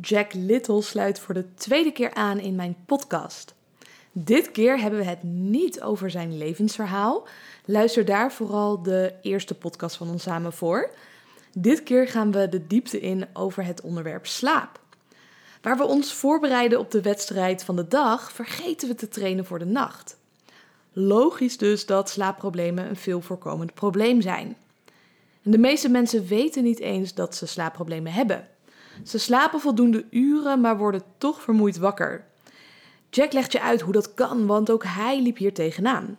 Jack Little sluit voor de tweede keer aan in mijn podcast. Dit keer hebben we het niet over zijn levensverhaal. Luister daar vooral de eerste podcast van ons samen voor. Dit keer gaan we de diepte in over het onderwerp slaap. Waar we ons voorbereiden op de wedstrijd van de dag, vergeten we te trainen voor de nacht. Logisch dus dat slaapproblemen een veel voorkomend probleem zijn. De meeste mensen weten niet eens dat ze slaapproblemen hebben. Ze slapen voldoende uren, maar worden toch vermoeid wakker. Jack legt je uit hoe dat kan, want ook hij liep hier tegenaan.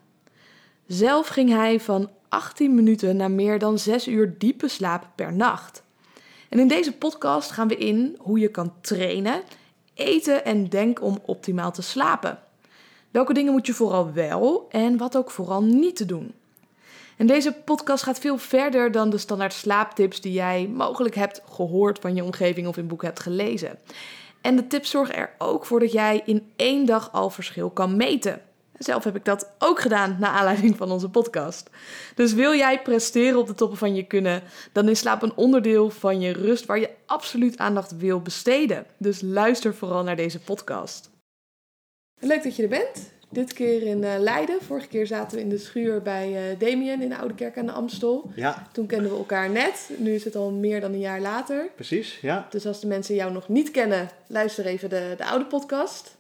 Zelf ging hij van 18 minuten naar meer dan 6 uur diepe slaap per nacht. En in deze podcast gaan we in hoe je kan trainen, eten en denken om optimaal te slapen. Welke dingen moet je vooral wel en wat ook vooral niet te doen. En deze podcast gaat veel verder dan de standaard slaaptips die jij mogelijk hebt gehoord van je omgeving of in boeken hebt gelezen. En de tips zorgen er ook voor dat jij in één dag al verschil kan meten. Zelf heb ik dat ook gedaan naar aanleiding van onze podcast. Dus wil jij presteren op de toppen van je kunnen, dan is slaap een onderdeel van je rust waar je absoluut aandacht wil besteden. Dus luister vooral naar deze podcast. Leuk dat je er bent. Dit keer in uh, Leiden. Vorige keer zaten we in de schuur bij uh, Damien in de Oude Kerk aan de Amstel. Ja. Toen kenden we elkaar net. Nu is het al meer dan een jaar later. Precies, ja. Dus als de mensen jou nog niet kennen, luister even de, de oude podcast.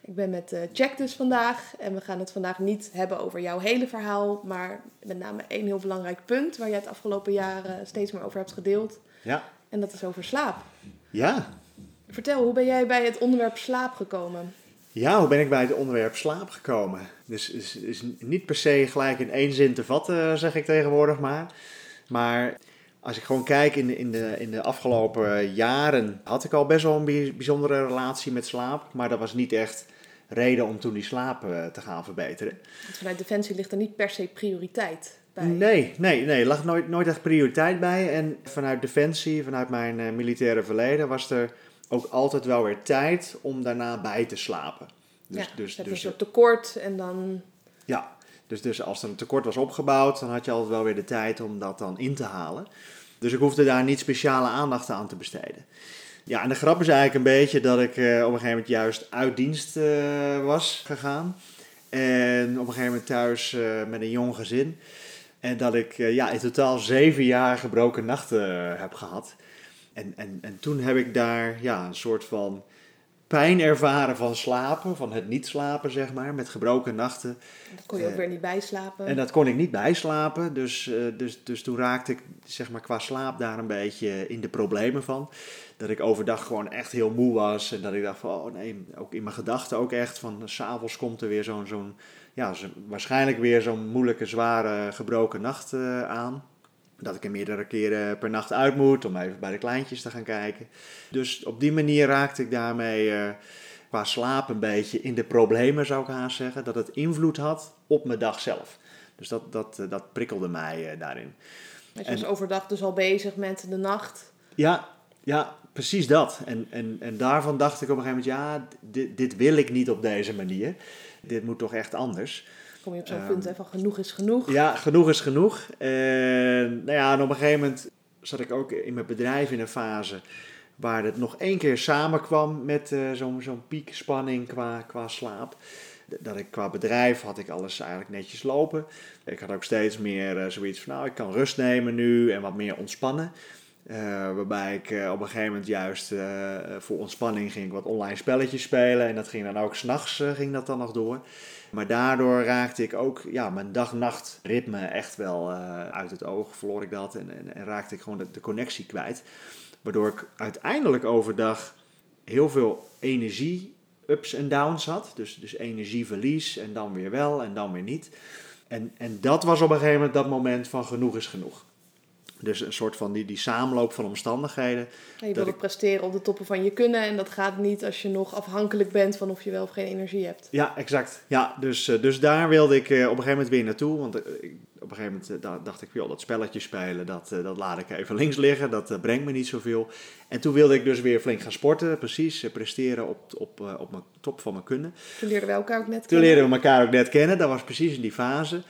Ik ben met uh, Jack dus vandaag. En we gaan het vandaag niet hebben over jouw hele verhaal. Maar met name één heel belangrijk punt waar jij het afgelopen jaren steeds meer over hebt gedeeld. Ja. En dat is over slaap. Ja. Vertel, hoe ben jij bij het onderwerp slaap gekomen? Ja, hoe ben ik bij het onderwerp slaap gekomen? Dus is, is niet per se gelijk in één zin te vatten, zeg ik tegenwoordig maar. Maar als ik gewoon kijk in de, in de, in de afgelopen jaren, had ik al best wel een bijzondere relatie met slaap. Maar dat was niet echt reden om toen die slaap te gaan verbeteren. Want vanuit Defensie ligt er niet per se prioriteit bij? Nee, nee, nee. Er lag nooit, nooit echt prioriteit bij. En vanuit Defensie, vanuit mijn uh, militaire verleden, was er ook altijd wel weer tijd om daarna bij te slapen. Dus, ja, dus, dus, een soort tekort en dan... Ja, dus, dus als er een tekort was opgebouwd, dan had je altijd wel weer de tijd om dat dan in te halen. Dus ik hoefde daar niet speciale aandacht aan te besteden. Ja, en de grap is eigenlijk een beetje dat ik uh, op een gegeven moment juist uit dienst uh, was gegaan. En op een gegeven moment thuis uh, met een jong gezin. En dat ik ja, in totaal zeven jaar gebroken nachten heb gehad. En, en, en toen heb ik daar ja, een soort van pijn ervaren van slapen, van het niet slapen, zeg maar, met gebroken nachten. Dat kon je ook weer niet bijslapen. En dat kon ik niet bijslapen, dus, uh, dus, dus toen raakte ik zeg maar, qua slaap daar een beetje in de problemen van. Dat ik overdag gewoon echt heel moe was en dat ik dacht van, oh nee, ook in mijn gedachten ook echt van, s'avonds komt er weer zo'n, zo'n ja, waarschijnlijk weer zo'n moeilijke, zware, gebroken nacht aan dat ik er meerdere keren per nacht uit moet om even bij de kleintjes te gaan kijken. Dus op die manier raakte ik daarmee uh, qua slaap een beetje in de problemen, zou ik haast zeggen. Dat het invloed had op mijn dag zelf. Dus dat, dat, uh, dat prikkelde mij uh, daarin. Dus je was overdag dus al bezig met de nacht? Ja, ja precies dat. En, en, en daarvan dacht ik op een gegeven moment, ja, dit, dit wil ik niet op deze manier. Dit moet toch echt anders kom je op zo'n punt van genoeg is genoeg. Ja, genoeg is genoeg. En, nou ja, en op een gegeven moment zat ik ook in mijn bedrijf in een fase waar het nog één keer samenkwam met uh, zo'n zo'n piekspanning qua, qua slaap. Dat ik qua bedrijf had ik alles eigenlijk netjes lopen. Ik had ook steeds meer uh, zoiets van, nou, ik kan rust nemen nu en wat meer ontspannen. Uh, waarbij ik uh, op een gegeven moment juist uh, voor ontspanning ging ik wat online spelletjes spelen. En dat ging dan ook s'nachts ging dat dan nog door. Maar daardoor raakte ik ook ja, mijn dag-nacht ritme echt wel uit het oog. Verloor ik dat en, en, en raakte ik gewoon de, de, connectie kwijt. Waardoor ik uiteindelijk overdag heel veel energie ups en downs had. Dus, dus energieverlies en dan weer wel en dan weer niet. En, en dat was op een gegeven moment dat moment van genoeg is genoeg. Dus een soort van die, die samenloop van omstandigheden. Ja, je wil ik... presteren op de toppen van je kunnen. En dat gaat niet als je nog afhankelijk bent van of je wel of geen energie hebt. Ja, exact. Ja, dus, dus daar wilde ik op een gegeven moment weer naartoe. Want op een gegeven moment dacht ik, joh, dat spelletje spelen, dat, dat laat ik even links liggen. Dat brengt me niet zoveel. En toen wilde ik dus weer flink gaan sporten. Precies, presteren op, op, op mijn top van mijn kunnen. Toen leerden we elkaar ook net kennen. Toen leerden we elkaar ook net kennen. Dat was precies in die fase.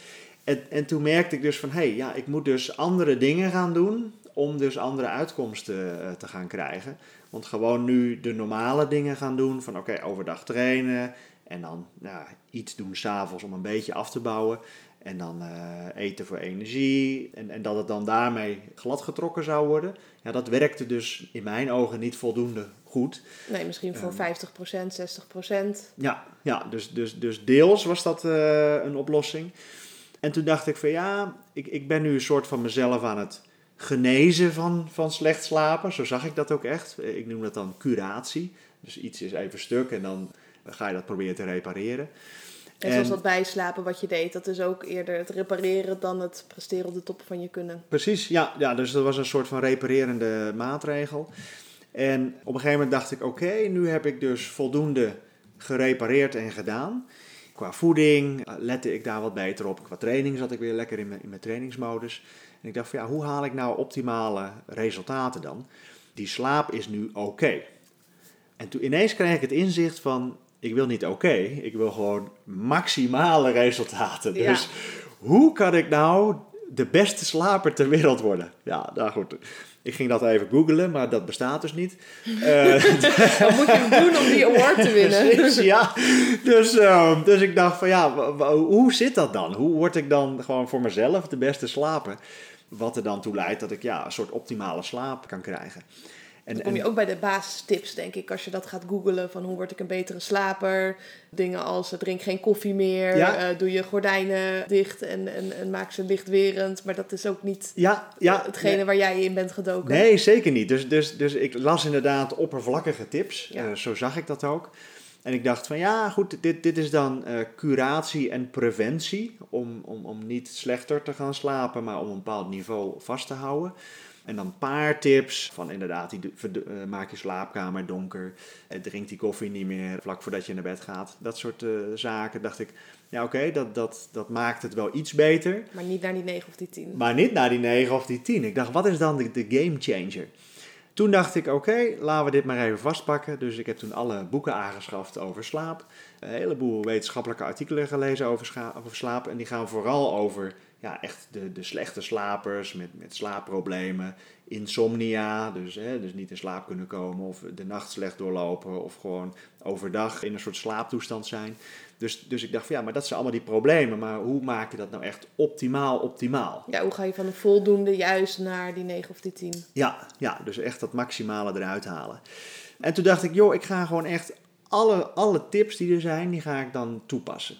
En, en toen merkte ik dus van, hé, hey, ja, ik moet dus andere dingen gaan doen om dus andere uitkomsten eh, te gaan krijgen. Want gewoon nu de normale dingen gaan doen, van oké, overdag trainen en dan nou, iets doen s'avonds om een beetje af te bouwen. En dan eh, eten voor energie. En, en dat het dan daarmee gladgetrokken zou worden. Ja, dat werkte dus in mijn ogen niet voldoende goed. Nee, misschien voor 50%, 60%. Ja, ja dus, dus, dus deels was dat eh, een oplossing. En toen dacht ik van ja, ik, ik ben nu een soort van mezelf aan het genezen van, van slecht slapen. Zo zag ik dat ook echt. Ik noem dat dan curatie. Dus iets is even stuk en dan ga je dat proberen te repareren. En, zoals dat bijslapen wat je deed, dat is ook eerder het repareren dan het presteren op de top van je kunnen. Precies, ja, ja dus dat was een soort van reparerende maatregel. En op een gegeven moment dacht ik, oké, nu heb ik dus voldoende gerepareerd en gedaan. Qua voeding lette ik daar wat beter op. Qua training zat ik weer lekker in mijn, in mijn trainingsmodus. En ik dacht van ja, hoe haal ik nou optimale resultaten dan? Die slaap is nu oké. En toen ineens kreeg ik het inzicht van, ik wil niet oké, ik wil gewoon maximale resultaten. Dus hoe kan ik nou de beste slaper ter wereld worden? Ja, nou goed. Ik ging dat even googlen, maar dat bestaat dus niet. Wat moet je doen om die award te winnen? ja, dus, uh, dus ik dacht van ja, hoe zit dat dan? Hoe word ik dan gewoon voor mezelf de beste slaper? Wat er dan toe leidt dat ik ja, een soort optimale slaap kan krijgen. En, dan kom je ook bij de basistips, denk ik, als je dat gaat googlen van hoe word ik een betere slaper. Dingen als drink geen koffie meer, uh, doe je gordijnen dicht en, en, en, maak ze lichtwerend. Maar dat is ook niet ja, ja, hetgene waar jij in bent gedoken. Nee, zeker niet. Dus, dus, dus ik las inderdaad oppervlakkige tips, uh, zo zag ik dat ook. En ik dacht van ja, goed, dit, dit is dan uh, curatie en preventie. Om, om, om niet slechter te gaan slapen, maar om een bepaald niveau vast te houden. En dan een paar tips van inderdaad, die, uh, maak je slaapkamer donker, uh, drink die koffie niet meer vlak voordat je naar bed gaat. Dat soort uh, zaken dacht ik, ja oké, okay, dat, dat, dat maakt het wel iets beter. Maar niet naar die 9 of die 10. Maar niet naar die 9 of die 10. Ik dacht, wat is dan de, de game changer? Toen dacht ik, oké, laten we dit maar even vastpakken. Dus ik heb toen alle boeken aangeschaft over slaap. Een heleboel wetenschappelijke artikelen gelezen over, over slaap. En die gaan vooral over ja, echt de, de slechte slapers met, met slaapproblemen, insomnia, dus, hè, dus niet in slaap kunnen komen of de nacht slecht doorlopen of gewoon overdag in een soort slaaptoestand zijn. Dus, dus ik dacht van ja, maar dat zijn allemaal die problemen, maar hoe maak je dat nou echt optimaal optimaal? Ja, hoe ga je van een voldoende juist naar die 9 of die 10? Ja, ja, dus echt dat maximale eruit halen. En toen dacht ik, joh, ik ga gewoon echt alle, alle tips die er zijn, die ga ik dan toepassen.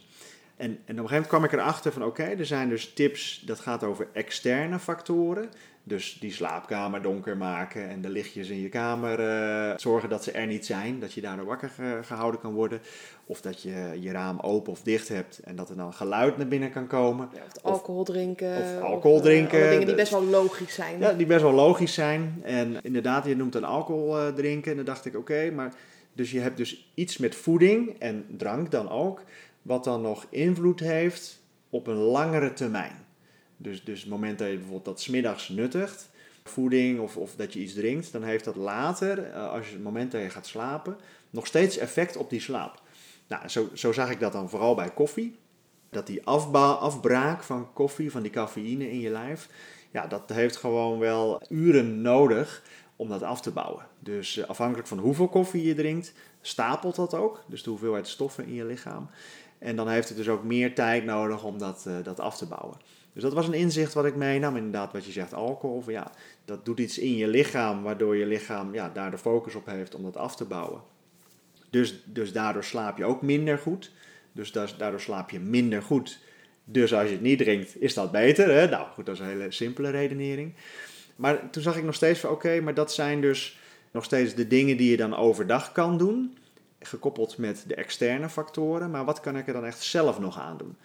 En, en op een gegeven moment kwam ik erachter van oké, er zijn dus tips, dat gaat over externe factoren. Dus die slaapkamer donker maken en de lichtjes in je kamer uh, zorgen dat ze er niet zijn. Dat je daardoor wakker gehouden kan worden. Of dat je je raam open of dicht hebt en dat er dan geluid naar binnen kan komen. Ja, of alcohol drinken. Of alcohol of, drinken. Uh, dingen die best wel logisch zijn. Ja, die best wel logisch zijn. En inderdaad, je noemt dan alcohol uh, drinken. En dan dacht ik oké, maar dus je hebt dus iets met voeding en drank dan ook wat dan nog invloed heeft op een langere termijn. Dus, dus het moment dat je bijvoorbeeld dat smiddags nuttigt, voeding of, of dat je iets drinkt, dan heeft dat later, eh, als je het moment dat je gaat slapen, nog steeds effect op die slaap. Nou, zo, zo zag ik dat dan vooral bij koffie. Dat die afbraak van koffie, van die cafeïne in je lijf, ja, dat heeft gewoon wel uren nodig om dat af te bouwen. Dus eh, afhankelijk van hoeveel koffie je drinkt, stapelt dat ook. Dus de hoeveelheid stoffen in je lichaam. En dan heeft het dus ook meer tijd nodig om dat, uh, dat af te bouwen. Dus dat was een inzicht wat ik meenam. Inderdaad, wat je zegt, alcohol. ja, dat doet iets in je lichaam, waardoor je lichaam ja, daar de focus op heeft om dat af te bouwen. Dus, dus daardoor slaap je ook minder goed. Dus daardoor slaap je minder goed. Dus als je het niet drinkt, is dat beter. Hè? Nou goed, dat is een hele simpele redenering. Maar toen zag ik nog steeds van oké, maar dat zijn dus nog steeds de dingen die je dan overdag kan doen gekoppeld met de externe factoren, maar wat kan ik er dan echt zelf nog aan doen?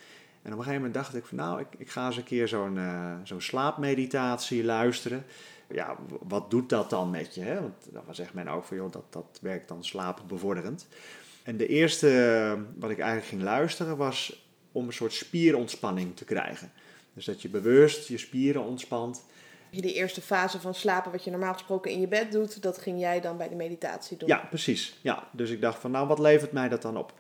En op een gegeven moment dacht ik van nou, ik, ik ga eens een keer zo'n uh, zo'n slaapmeditatie luisteren. Ja, wat doet dat dan met je? Hè? Want dan zegt men ook van joh, dat, dat werkt dan slaapbevorderend. En de eerste uh, wat ik eigenlijk ging luisteren was om een soort spierontspanning te krijgen. Dus dat je bewust je spieren ontspant de eerste fase van slapen, wat je normaal gesproken in je bed doet, dat ging jij dan bij de meditatie doen. Ja, precies. Ja, dus ik dacht van, nou, wat levert mij dat dan op?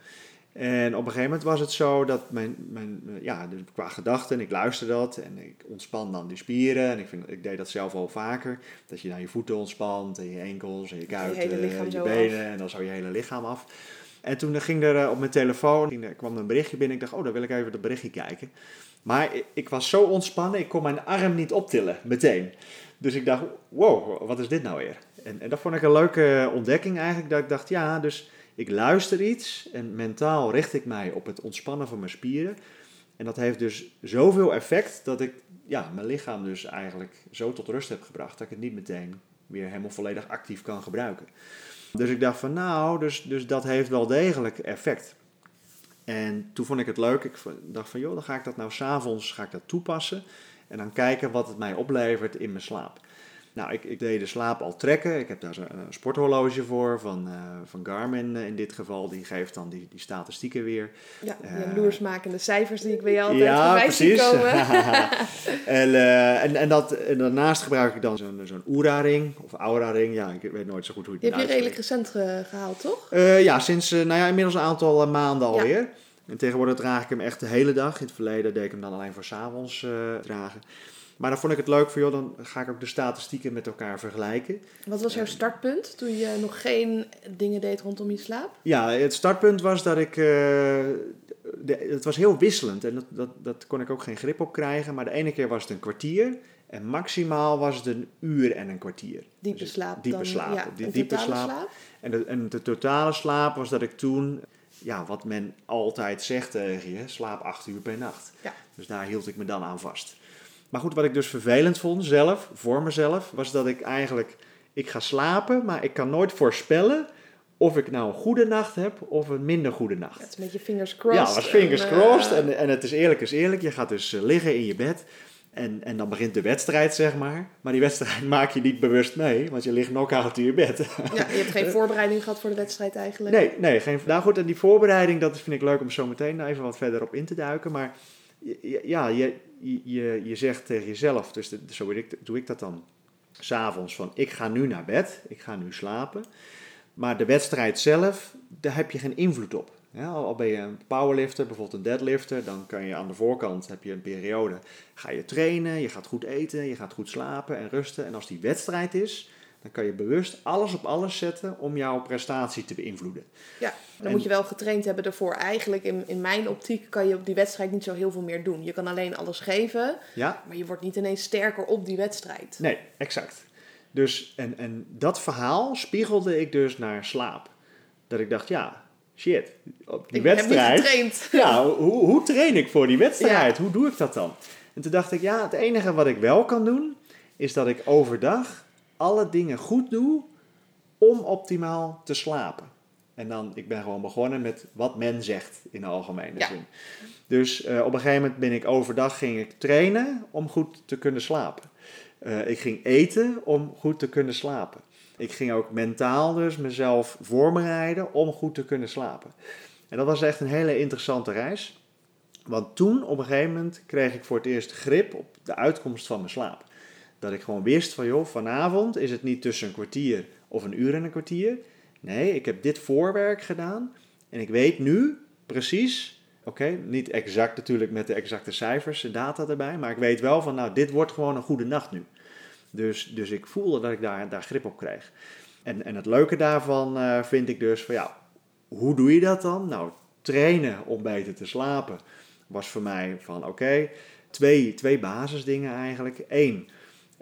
En op een gegeven moment was het zo dat mijn, mijn ja, dus qua gedachten, ik luisterde dat en ik ontspan dan die spieren. En ik, vind, ik deed dat zelf al vaker. Dat je dan je voeten ontspant en je enkels en je kuiten, lichaam je, benen en dan zo je hele lichaam af. En toen ging er eh, op mijn telefoon, kwam een berichtje binnen. Ik dacht, oh, dan wil ik even dat berichtje kijken. Maar ik, was zo ontspannen, ik kon mijn arm niet optillen, meteen. Dus ik dacht, wow, wat is dit nou weer? En, en dat vond ik een leuke ontdekking eigenlijk. Dat ik dacht, ja, dus ik luister iets en mentaal richt ik mij op het ontspannen van mijn spieren. En dat heeft dus zoveel effect dat ik ja, mijn lichaam dus eigenlijk zo tot rust heb gebracht dat ik het niet meteen weer helemaal volledig actief kan gebruiken. Dus ik dacht van nou, dus, dus dat heeft wel degelijk effect. En toen vond ik het leuk. Ik dacht van joh, dan ga ik dat nou s'avonds toepassen. En dan kijken wat het mij oplevert in mijn slaap. Nou, ik, ik deed de slaap al trekken. Ik heb daar zo'n een sporthorloge voor van, eh, van Garmin eh, in dit geval. Die geeft dan die, die statistieken weer. Ja, die Eh, jaloersmakende cijfers die ik bij jou altijd Ja, voorbij zie precies. komen. en, eh, en, en, dat, en daarnaast gebruik ik dan zo'n zo'n Oura-ring of Aura-ring. Ja, ik weet nooit zo goed hoe je Die het heb je redelijk recent ge- gehaald, toch? Eh, ja, sinds eh, nou ja, inmiddels een aantal eh, maanden Ja. alweer. En tegenwoordig draag ik hem echt de hele dag. In het verleden deed ik hem dan alleen voor 's avonds eh, dragen. Maar dan vond ik het leuk voor, joh, dan ga ik ook de statistieken met elkaar vergelijken. Wat was jouw startpunt toen je nog geen dingen deed rondom je slaap? Ja, het startpunt was dat ik. eh, de, het was heel wisselend en dat, dat, dat kon ik ook geen grip op krijgen. Maar de ene keer was het een kwartier en maximaal was het een uur en een kwartier. Diepe Dus slaap diepe dan? slaap, Ja, die diepe slaap. En de, en de totale slaap was dat ik toen, ja, wat men altijd zegt tegen je, slaap acht uur per nacht. Ja. Dus daar hield ik me dan aan vast. Maar goed, wat ik dus vervelend vond zelf, voor mezelf, was dat ik eigenlijk, ik ga slapen, maar ik kan nooit voorspellen of ik nou een goede nacht heb of een minder goede Ja, nacht. het is met je fingers crossed. Ja, was fingers en, crossed. eh, En, en het is eerlijk is eerlijk. Je gaat dus eh, liggen in je bed. En, en dan begint de wedstrijd, zeg maar. Maar die wedstrijd maak je niet bewust mee, want je ligt knock-out in je bed. ja, je hebt geen voorbereiding gehad voor de wedstrijd eigenlijk. Nee, nee, geen. Nou goed, en die voorbereiding, dat vind ik leuk om zo meteen even wat verder op in te duiken. Maar je- je- ja, je, je, zegt tegen jezelf, dus zo doe ik, doe ik dat dan s'avonds van ik ga nu naar bed, ik ga nu slapen. Maar de wedstrijd zelf, daar heb je geen invloed op. Al ben je een powerlifter, bijvoorbeeld een deadlifter, dan kan je aan de voorkant, heb je een periode, ga je trainen, je gaat goed eten, je gaat goed slapen en rusten. En als die wedstrijd is, dan kan je bewust alles op alles zetten om jouw prestatie te beïnvloeden. Ja, dan En- moet je wel getraind hebben ervoor. Eigenlijk, in, in mijn optiek, kan je op die wedstrijd niet zo heel veel meer doen. Je kan alleen alles geven, Ja? maar je wordt niet ineens sterker op die wedstrijd. Nee, exact. Dus, en, en dat verhaal spiegelde ik dus naar slaap. Dat ik dacht, ja, shit, op die ik heb wedstrijd... niet getraind. Ja, hoe, hoe train ik voor die wedstrijd? Hoe doe ik dat dan? En toen dacht ik, ja, het enige wat ik wel kan doen, is dat ik overdag alle dingen goed doe om optimaal te slapen. En dan, ik ben gewoon begonnen met wat men zegt in de algemene Ja. zin. Dus eh, op een gegeven moment ben ik overdag ging ik trainen om goed te kunnen slapen. Eh, ik ging eten om goed te kunnen slapen. Ik ging ook mentaal dus mezelf voorbereiden om goed te kunnen slapen. En dat was echt een hele interessante reis. Want toen op een gegeven moment kreeg ik voor het eerst grip op de uitkomst van mijn slaap. Dat ik gewoon wist van joh, vanavond is het niet tussen een kwartier of een uur en een kwartier. Nee, ik heb dit voorwerk gedaan en ik weet nu precies, oké, niet exact natuurlijk met de exacte cijfers en data erbij, maar ik weet wel van nou, dit wordt gewoon een goede nacht nu. Dus, dus ik voelde dat ik daar, daar grip op kreeg. En, en het leuke daarvan eh, vind ik dus van ja, hoe doe je dat dan? Nou, trainen om beter te slapen was voor mij van oké, twee, twee basisdingen eigenlijk. Eén,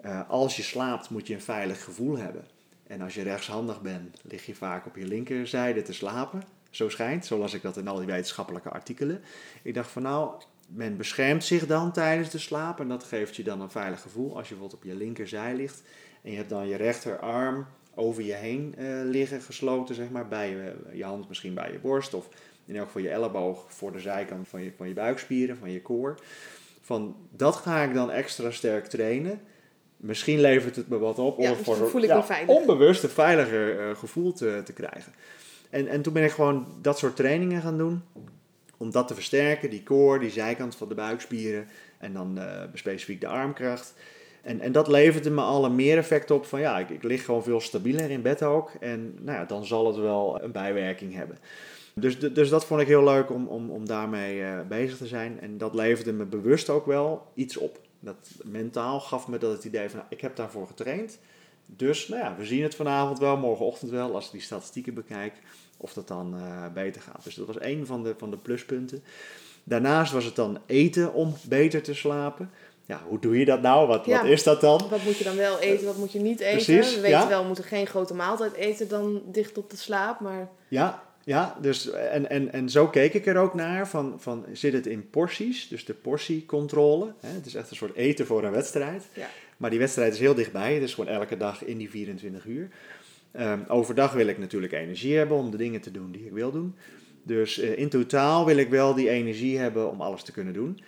eh, als je slaapt moet je een veilig gevoel hebben. En als je rechtshandig bent, lig je vaak op je linkerzijde te slapen. Zo schijnt, zo las ik dat in al die wetenschappelijke artikelen. Ik dacht van nou, men beschermt zich dan tijdens de slaap en dat geeft je dan een veilig gevoel. Als je bijvoorbeeld op je linkerzij ligt en je hebt dan je rechterarm over je heen eh, liggen, gesloten zeg maar, bij je, je hand misschien bij je borst of in elk geval je elleboog voor de zijkant van je, van je buikspieren, van je koor. Van dat ga ik dan extra sterk trainen. Misschien levert het me wat op Ja, om voor dan voel ik ja, me onbewust een veiliger eh, gevoel te, te krijgen. En, en toen ben ik gewoon dat soort trainingen gaan doen. Om dat te versterken, die koor, die zijkant van de buikspieren. En dan eh, specifiek de armkracht. En, en dat leverde me al een meer effect op van ja, ik, ik lig gewoon veel stabieler in bed ook. En nou ja, dan zal het wel een bijwerking hebben. Dus, dus dat vond ik heel leuk om, om, om daarmee uh, bezig te zijn. En dat leverde me bewust ook wel iets op. Dat mentaal gaf me dat het idee van nou, ik heb daarvoor getraind. Dus nou ja, we zien het vanavond wel, morgenochtend wel, als ik die statistieken bekijk, of dat dan uh, beter gaat. Dus dat was een van de, van de pluspunten. Daarnaast was het dan eten om beter te slapen. Ja, hoe doe je dat nou? Wat, Ja. wat is dat dan? Wat moet je dan wel eten, wat moet je niet eten? Precies, we weten ja. wel, we moeten geen grote maaltijd eten dan dicht op de slaap. Maar Ja, ja dus, en, en, en zo keek ik er ook naar. Van, van, zit het in porties? Dus de portiecontrole. Hè? Het is echt een soort eten voor een wedstrijd. Ja. Maar die wedstrijd is heel dichtbij. Het is gewoon elke dag in die 24 uur. Ehm, overdag wil ik natuurlijk energie hebben om de dingen te doen die ik wil doen. Dus eh, in totaal wil ik wel die energie hebben om alles te kunnen doen.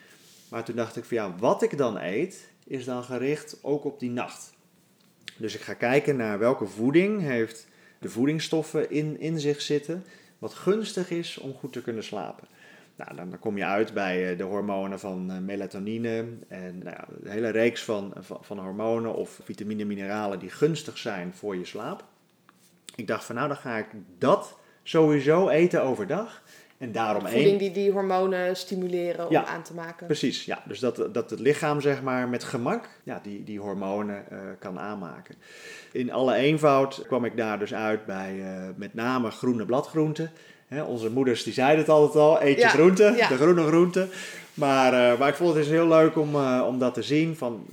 Maar toen dacht ik van ja, wat ik dan eet, is dan gericht ook op die nacht. Dus ik ga kijken naar welke voeding heeft de voedingsstoffen in, in zich zitten, wat gunstig is om goed te kunnen slapen. Nou, dan, kom je uit bij eh, de hormonen van eh, melatonine en nou de hele reeks van, van, van hormonen of vitamine mineralen die gunstig zijn voor je slaap. Ik dacht van nou, dan ga ik dat sowieso eten overdag. En daarom één. voeding die die hormonen stimuleren om Ja. aan te maken. Precies, ja. Dus dat, dat het lichaam zeg maar met gemak ja, die, die hormonen eh, kan aanmaken. In alle eenvoud kwam ik daar dus uit bij eh, met name groene bladgroenten. Hè, onze moeders die zeiden het altijd al, eet je Ja, groenten, ja. de groene groenten. Maar, eh, maar ik vond het dus heel leuk om, om dat te zien van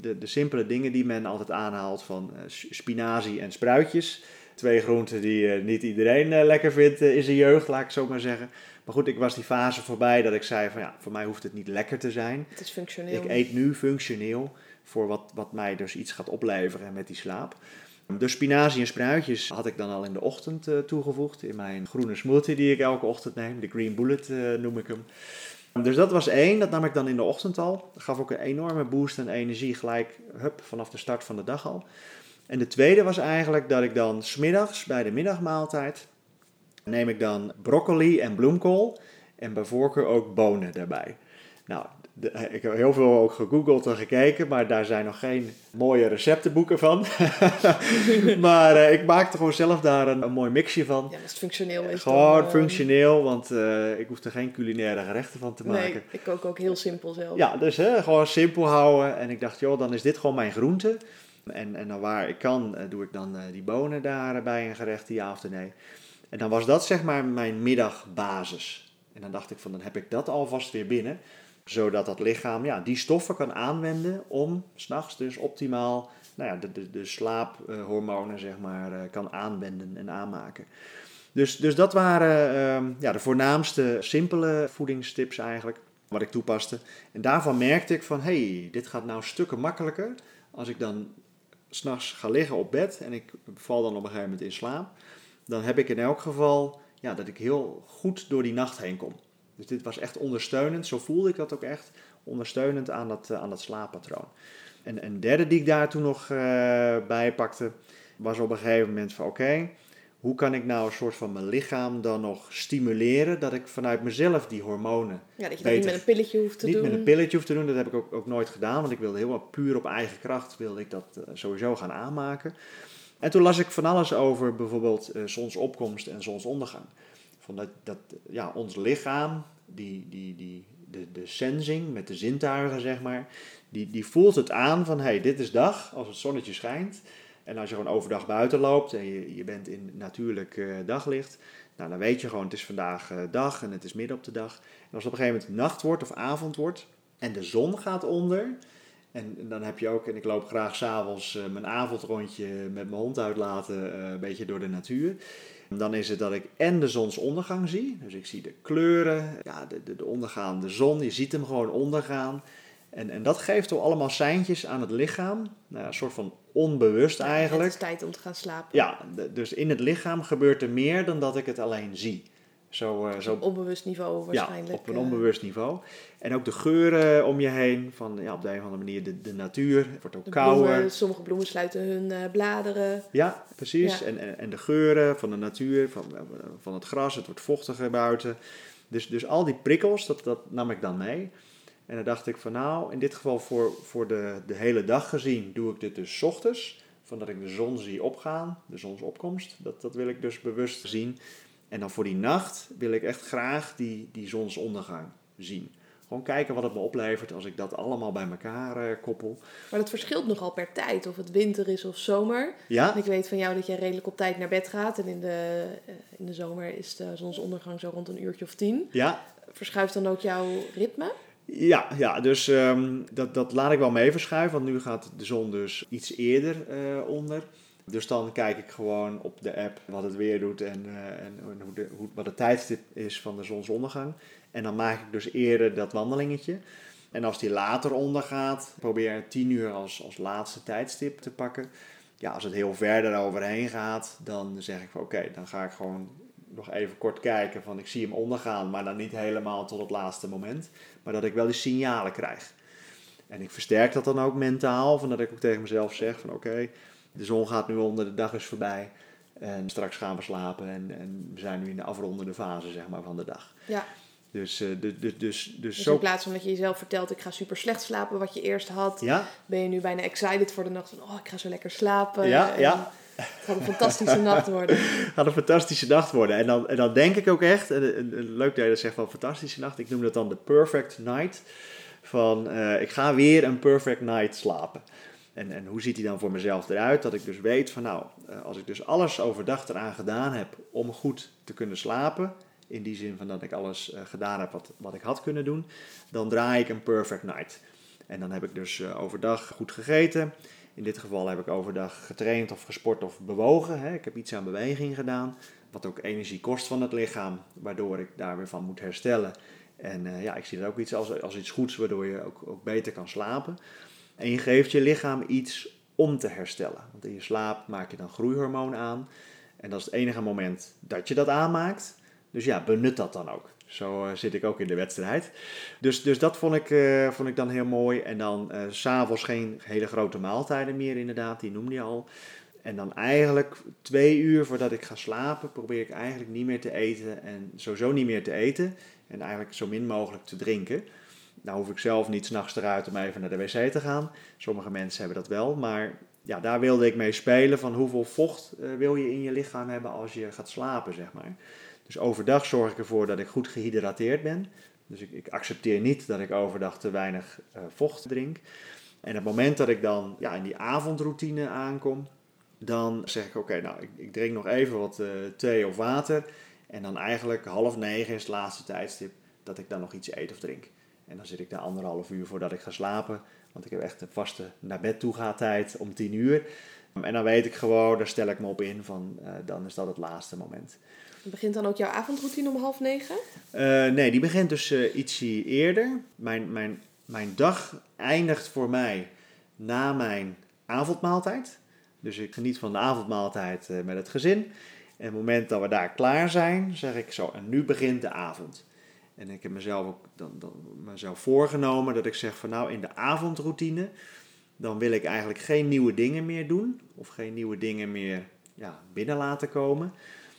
de, de simpele dingen die men altijd aanhaalt van spinazie en spruitjes. Twee groenten die eh, niet iedereen eh, lekker vindt eh, in zijn jeugd, laat ik zo maar zeggen. Maar goed, ik was die fase voorbij dat ik zei van ja, voor mij hoeft het niet lekker te zijn. Het is functioneel. Ik eet nu functioneel voor wat, wat mij dus iets gaat opleveren met die slaap. Dus spinazie en spruitjes had ik dan al in de ochtend toegevoegd in mijn groene smoothie die ik elke ochtend neem. De Green Bullet noem ik hem. Dus dat was één, dat nam ik dan in de ochtend al. Dat gaf ook een enorme boost en energie gelijk hup, vanaf de start van de dag al. En de tweede was eigenlijk dat ik dan smiddags bij de middagmaaltijd neem ik dan broccoli en bloemkool en bij voorkeur ook bonen daarbij. Nou, de- ik heb heel veel ook gegoogeld en gekeken, maar daar zijn nog geen mooie receptenboeken van. maar eh, ik maakte gewoon zelf daar een, een mooi mixje van. Ja, dat is functioneel. Is Gewoon dan, eh, functioneel, want eh, ik hoef er geen culinaire gerechten van te maken. Nee, ik kook ook heel simpel zelf. Ja, dus hè, gewoon simpel houden. En ik dacht, joh, dan is dit gewoon mijn groente. En, en dan waar ik kan, eh, doe ik dan eh, die bonen daarbij een gerecht, ja of nee. En dan was dat zeg maar mijn middagbasis. En dan dacht ik van, dan heb ik dat alvast weer binnen. Zodat dat lichaam ja, die stoffen kan aanwenden om s'nachts dus optimaal nou ja, de, de, de slaaphormonen zeg maar, eh, kan aanwenden en aanmaken. Dus, dus dat waren ehm, ja, de voornaamste simpele voedingstips eigenlijk, wat ik toepaste. En daarvan merkte ik van, hey, dit gaat nou stukken makkelijker als ik dan s'nachts ga liggen op bed en ik val dan op een gegeven moment in slaap. Dan heb ik in elk geval ja, dat ik heel goed door die nacht heen kom. Dus dit was echt ondersteunend, zo voelde ik dat ook echt, ondersteunend aan dat, eh, aan dat slaappatroon. En een derde die ik daar toen nog eh, bij pakte, was op een gegeven moment van oké, hoe kan ik nou een soort van mijn lichaam dan nog stimuleren dat ik vanuit mezelf die hormonen Ja, dat je dat niet met een pilletje hoeft te niet doen. met een pilletje hoef te doen. Dat heb ik ook, ook nooit gedaan, want ik wilde helemaal puur op eigen kracht wilde ik dat eh, sowieso gaan aanmaken. En toen las ik van alles over bijvoorbeeld eh, zonsopkomst en zonsondergang. Van dat, dat ja, ons lichaam, die, die, die, de, de sensing met de zintuigen zeg maar, die, die voelt het aan van hey, dit is dag als het zonnetje schijnt. En als je gewoon overdag buiten loopt en je, je bent in natuurlijk eh, daglicht, nou, dan weet je gewoon het is vandaag eh, dag en het is midden op de dag. En als het op een gegeven moment nacht wordt of avond wordt en de zon gaat onder, en dan heb je ook, en ik loop graag s'avonds uh, mijn avondrondje met mijn hond uitlaten, een beetje door de natuur. Dan is het dat ik en de zonsondergang zie. Dus ik zie de kleuren, ja, de, de, de ondergaande zon. Je ziet hem gewoon ondergaan. En, en dat geeft toch allemaal seintjes aan het lichaam. Nou, een soort van onbewust Ja, eigenlijk. Het is tijd om te gaan slapen. Ja, dus in het lichaam gebeurt er meer dan dat ik het alleen zie. Zo, eh, zo Op onbewust niveau waarschijnlijk. ja, op een eh, onbewust niveau. En ook de geuren om je heen, van ja, op de een of andere manier de, de natuur. Het wordt ook de kouder. sommige bloemen sluiten hun eh, bladeren. Ja, precies. Ja. En, en, en de geuren van de natuur, van, van het gras, het wordt vochtiger buiten. Dus, dus al die prikkels, dat, dat nam ik dan mee. En dan dacht ik van nou, in dit geval voor, voor de, de hele dag gezien doe ik dit dus 's ochtends. Van dat ik de zon zie opgaan, de zonsopkomst. Dat, dat wil ik dus bewust zien. En dan voor die nacht wil ik echt graag die, die zonsondergang zien. Gewoon kijken wat het me oplevert als ik dat allemaal bij elkaar eh, koppel. Maar dat verschilt nogal per tijd, of het winter is of zomer. Ja, En ik weet van jou dat jij redelijk op tijd naar bed gaat. En in de, eh, in de zomer is de zonsondergang zo rond een uurtje of tien. ja, Verschuift dan ook jouw ritme? Ja, ja dus ehm, dat, dat laat ik wel mee verschuiven, want nu gaat de zon dus iets eerder eh, onder. Dus dan kijk ik gewoon op de app wat het weer doet en, eh, en, hoe de, hoe, wat de tijdstip is van de zonsondergang. En dan maak ik dus eerder dat wandelingetje. En als die later ondergaat, probeer ik 10 uur als, als laatste tijdstip te pakken. Ja, als het heel ver eroverheen gaat, dan zeg ik van oké, dan ga ik gewoon nog even kort kijken van ik zie hem ondergaan, maar dan niet helemaal tot het laatste moment. Maar dat ik wel die signalen krijg. En ik versterk dat dan ook mentaal, van dat ik ook tegen mezelf zeg van oké, de zon gaat nu onder, de dag is voorbij. En straks gaan we slapen en, en we zijn nu in de afrondende fase zeg maar, van de dag. Ja. Dus, dus, dus, dus, dus Dus zo... in plaats van dat je jezelf vertelt, ik ga super slecht slapen, wat je eerst had, Ja, ben je nu bijna excited voor de nacht. Van, oh, ik ga zo lekker slapen. Ja, En ja. Het gaat een fantastische nacht worden. gaat een fantastische nacht worden. En dan, en dan denk ik ook echt, en, leuk dat je dat zegt van fantastische nacht, ik noem dat dan de perfect night. Van eh, ik ga weer een perfect night slapen. En, en hoe ziet die dan voor mezelf eruit? Dat ik dus weet van nou, eh, als ik dus alles overdag eraan gedaan heb om goed te kunnen slapen, in die zin van dat ik alles eh, gedaan heb wat, wat ik had kunnen doen, dan draai ik een perfect night. En dan heb ik dus overdag goed gegeten. In dit geval heb ik overdag getraind of gesport of bewogen. Hè. Ik heb iets aan beweging gedaan, wat ook energie kost van het lichaam, waardoor ik daar weer van moet herstellen. En eh, ja, ik zie dat ook iets als, als iets goeds, waardoor je ook, ook beter kan slapen. En je geeft je lichaam iets om te herstellen. Want in je slaap maak je dan groeihormoon aan. En dat is het enige moment dat je dat aanmaakt. Dus ja, benut dat dan ook. Zo eh, zit ik ook in de wedstrijd. Dus, dus dat vond ik, eh, vond ik dan heel mooi. En dan eh, s s'avonds geen hele grote maaltijden meer, inderdaad, die noemde je al. En dan eigenlijk twee uur voordat ik ga slapen, probeer ik eigenlijk niet meer te eten. En sowieso niet meer te eten. En eigenlijk zo min mogelijk te drinken. Nou hoef ik zelf niet s'nachts eruit om even naar de wc te gaan. Sommige mensen hebben dat wel. Maar ja, daar wilde ik mee spelen van hoeveel vocht eh, wil je in je lichaam hebben als je gaat slapen, zeg maar. Dus overdag zorg ik ervoor dat ik goed gehydrateerd ben. Dus ik, ik accepteer niet dat ik overdag te weinig eh, vocht drink. En het moment dat ik dan ja, in die avondroutine aankom, dan zeg ik oké, nou ik, ik drink nog even wat eh, thee of water. En dan eigenlijk half negen is het laatste tijdstip dat ik dan nog iets eet of drink. En dan zit ik daar anderhalf uur voordat ik ga slapen. Want ik heb echt een vaste naar bed toe gaat tijd om tien uur. En dan weet ik gewoon, daar stel ik me op in van eh, dan is dat het laatste moment. Begint dan ook jouw avondroutine om half negen? Eh, nee, die begint dus eh, ietsje eerder. Mijn, mijn, mijn dag eindigt voor mij na mijn avondmaaltijd. Dus ik geniet van de avondmaaltijd eh, met het gezin. En het moment dat we daar klaar zijn, zeg ik zo, en nu begint de avond. En ik heb mezelf ook dan, dan mezelf voorgenomen dat ik zeg van nou in de avondroutine, dan wil ik eigenlijk geen nieuwe dingen meer doen. Of geen nieuwe dingen meer ja, binnen laten komen.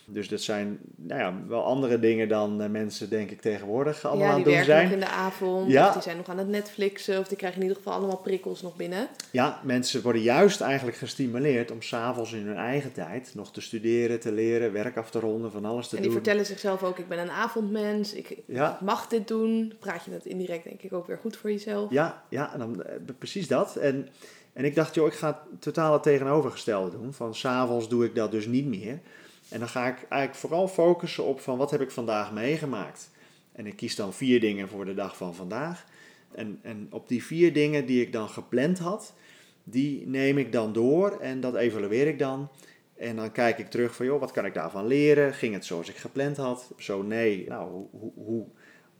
Dus dat zijn nou ja, wel andere dingen dan eh, mensen, denk ik, tegenwoordig allemaal ja, aan die het doen werken zijn. nog in de avond. Ja. Of die zijn nog aan het Netflixen. Of die krijgen in ieder geval allemaal prikkels nog binnen. Ja, mensen worden juist eigenlijk gestimuleerd om s'avonds in hun eigen tijd nog te studeren, te leren, werk af te ronden, van alles te En die doen. vertellen zichzelf ook, ik ben een avondmens. Ik, Ja. mag dit doen. Praat je dat indirect denk ik ook weer goed voor jezelf. Ja, ja en dan, eh, precies dat. En, en ik dacht, joh, ik ga het totaal het tegenovergestelde doen. Van s'avonds doe ik dat dus niet meer. En dan ga ik eigenlijk vooral focussen op van wat heb ik vandaag meegemaakt. En ik kies dan vier dingen voor de dag van vandaag. En, en op die vier dingen die ik dan gepland had, die neem ik dan door en dat evalueer ik dan. En dan kijk ik terug van, joh, wat kan ik daarvan leren? Ging het zoals ik gepland had? Zo nee, nou, hoe, hoe,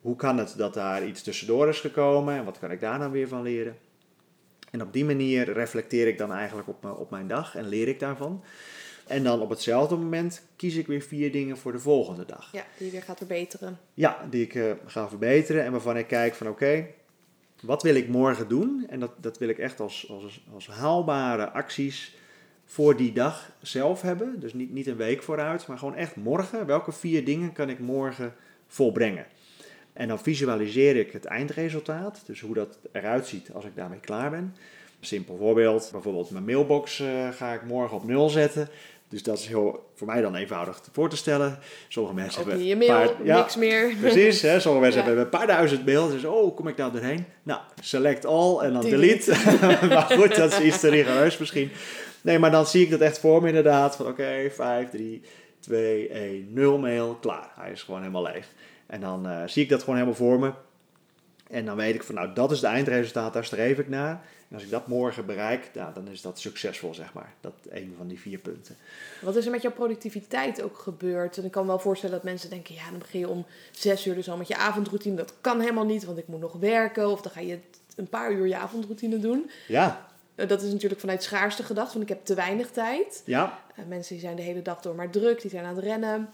hoe, kan het dat daar iets tussendoor is gekomen? En wat kan ik daar dan weer van leren? En op die manier reflecteer ik dan eigenlijk op, op mijn dag en leer ik daarvan. En dan op hetzelfde moment kies ik weer vier dingen voor de volgende dag. Ja, die je weer gaat verbeteren. Ja, die ik eh, ga verbeteren en waarvan ik kijk van oké, wat wil ik morgen doen? En dat, dat wil ik echt als, als, als haalbare acties voor die dag zelf hebben. Dus niet, niet een week vooruit, maar gewoon echt morgen. Welke vier dingen kan ik morgen volbrengen? En dan visualiseer ik het eindresultaat, dus hoe dat eruit ziet als ik daarmee klaar ben. Simpel voorbeeld, bijvoorbeeld mijn mailbox uh, ga ik morgen op nul zetten. Dus dat is heel, voor mij dan eenvoudig voor te stellen. Sommige mensen Ook hebben... je mail, paar- niks meer. Precies, hè? sommige mensen Ja. hebben een paar duizend mails. Dus oh, kom ik daar doorheen? Nou, select all en dan Delete. delete. maar goed, dat is iets te rigoureus misschien. Nee, maar dan zie ik dat echt voor me inderdaad. Van oké, 5, 3, 2, 1, 0 mail, klaar. Hij is gewoon helemaal leeg. En dan eh, zie ik dat gewoon helemaal voor me. En dan weet ik van nou, dat is het eindresultaat, daar streef ik naar. En als ik dat morgen bereik, nou, dan is dat succesvol, zeg maar. Dat een van die vier punten. Wat is er met jouw productiviteit ook gebeurd? En ik kan me wel voorstellen dat mensen denken, ja, dan begin je om zes uur dus al met je avondroutine. Dat kan helemaal niet, want ik moet nog werken. Of dan ga je een paar uur je avondroutine doen. Ja, Eh, Dat is natuurlijk vanuit schaarste gedacht, want ik heb te weinig tijd. ja, Eh, mensen die zijn de hele dag door maar druk, die zijn aan het rennen.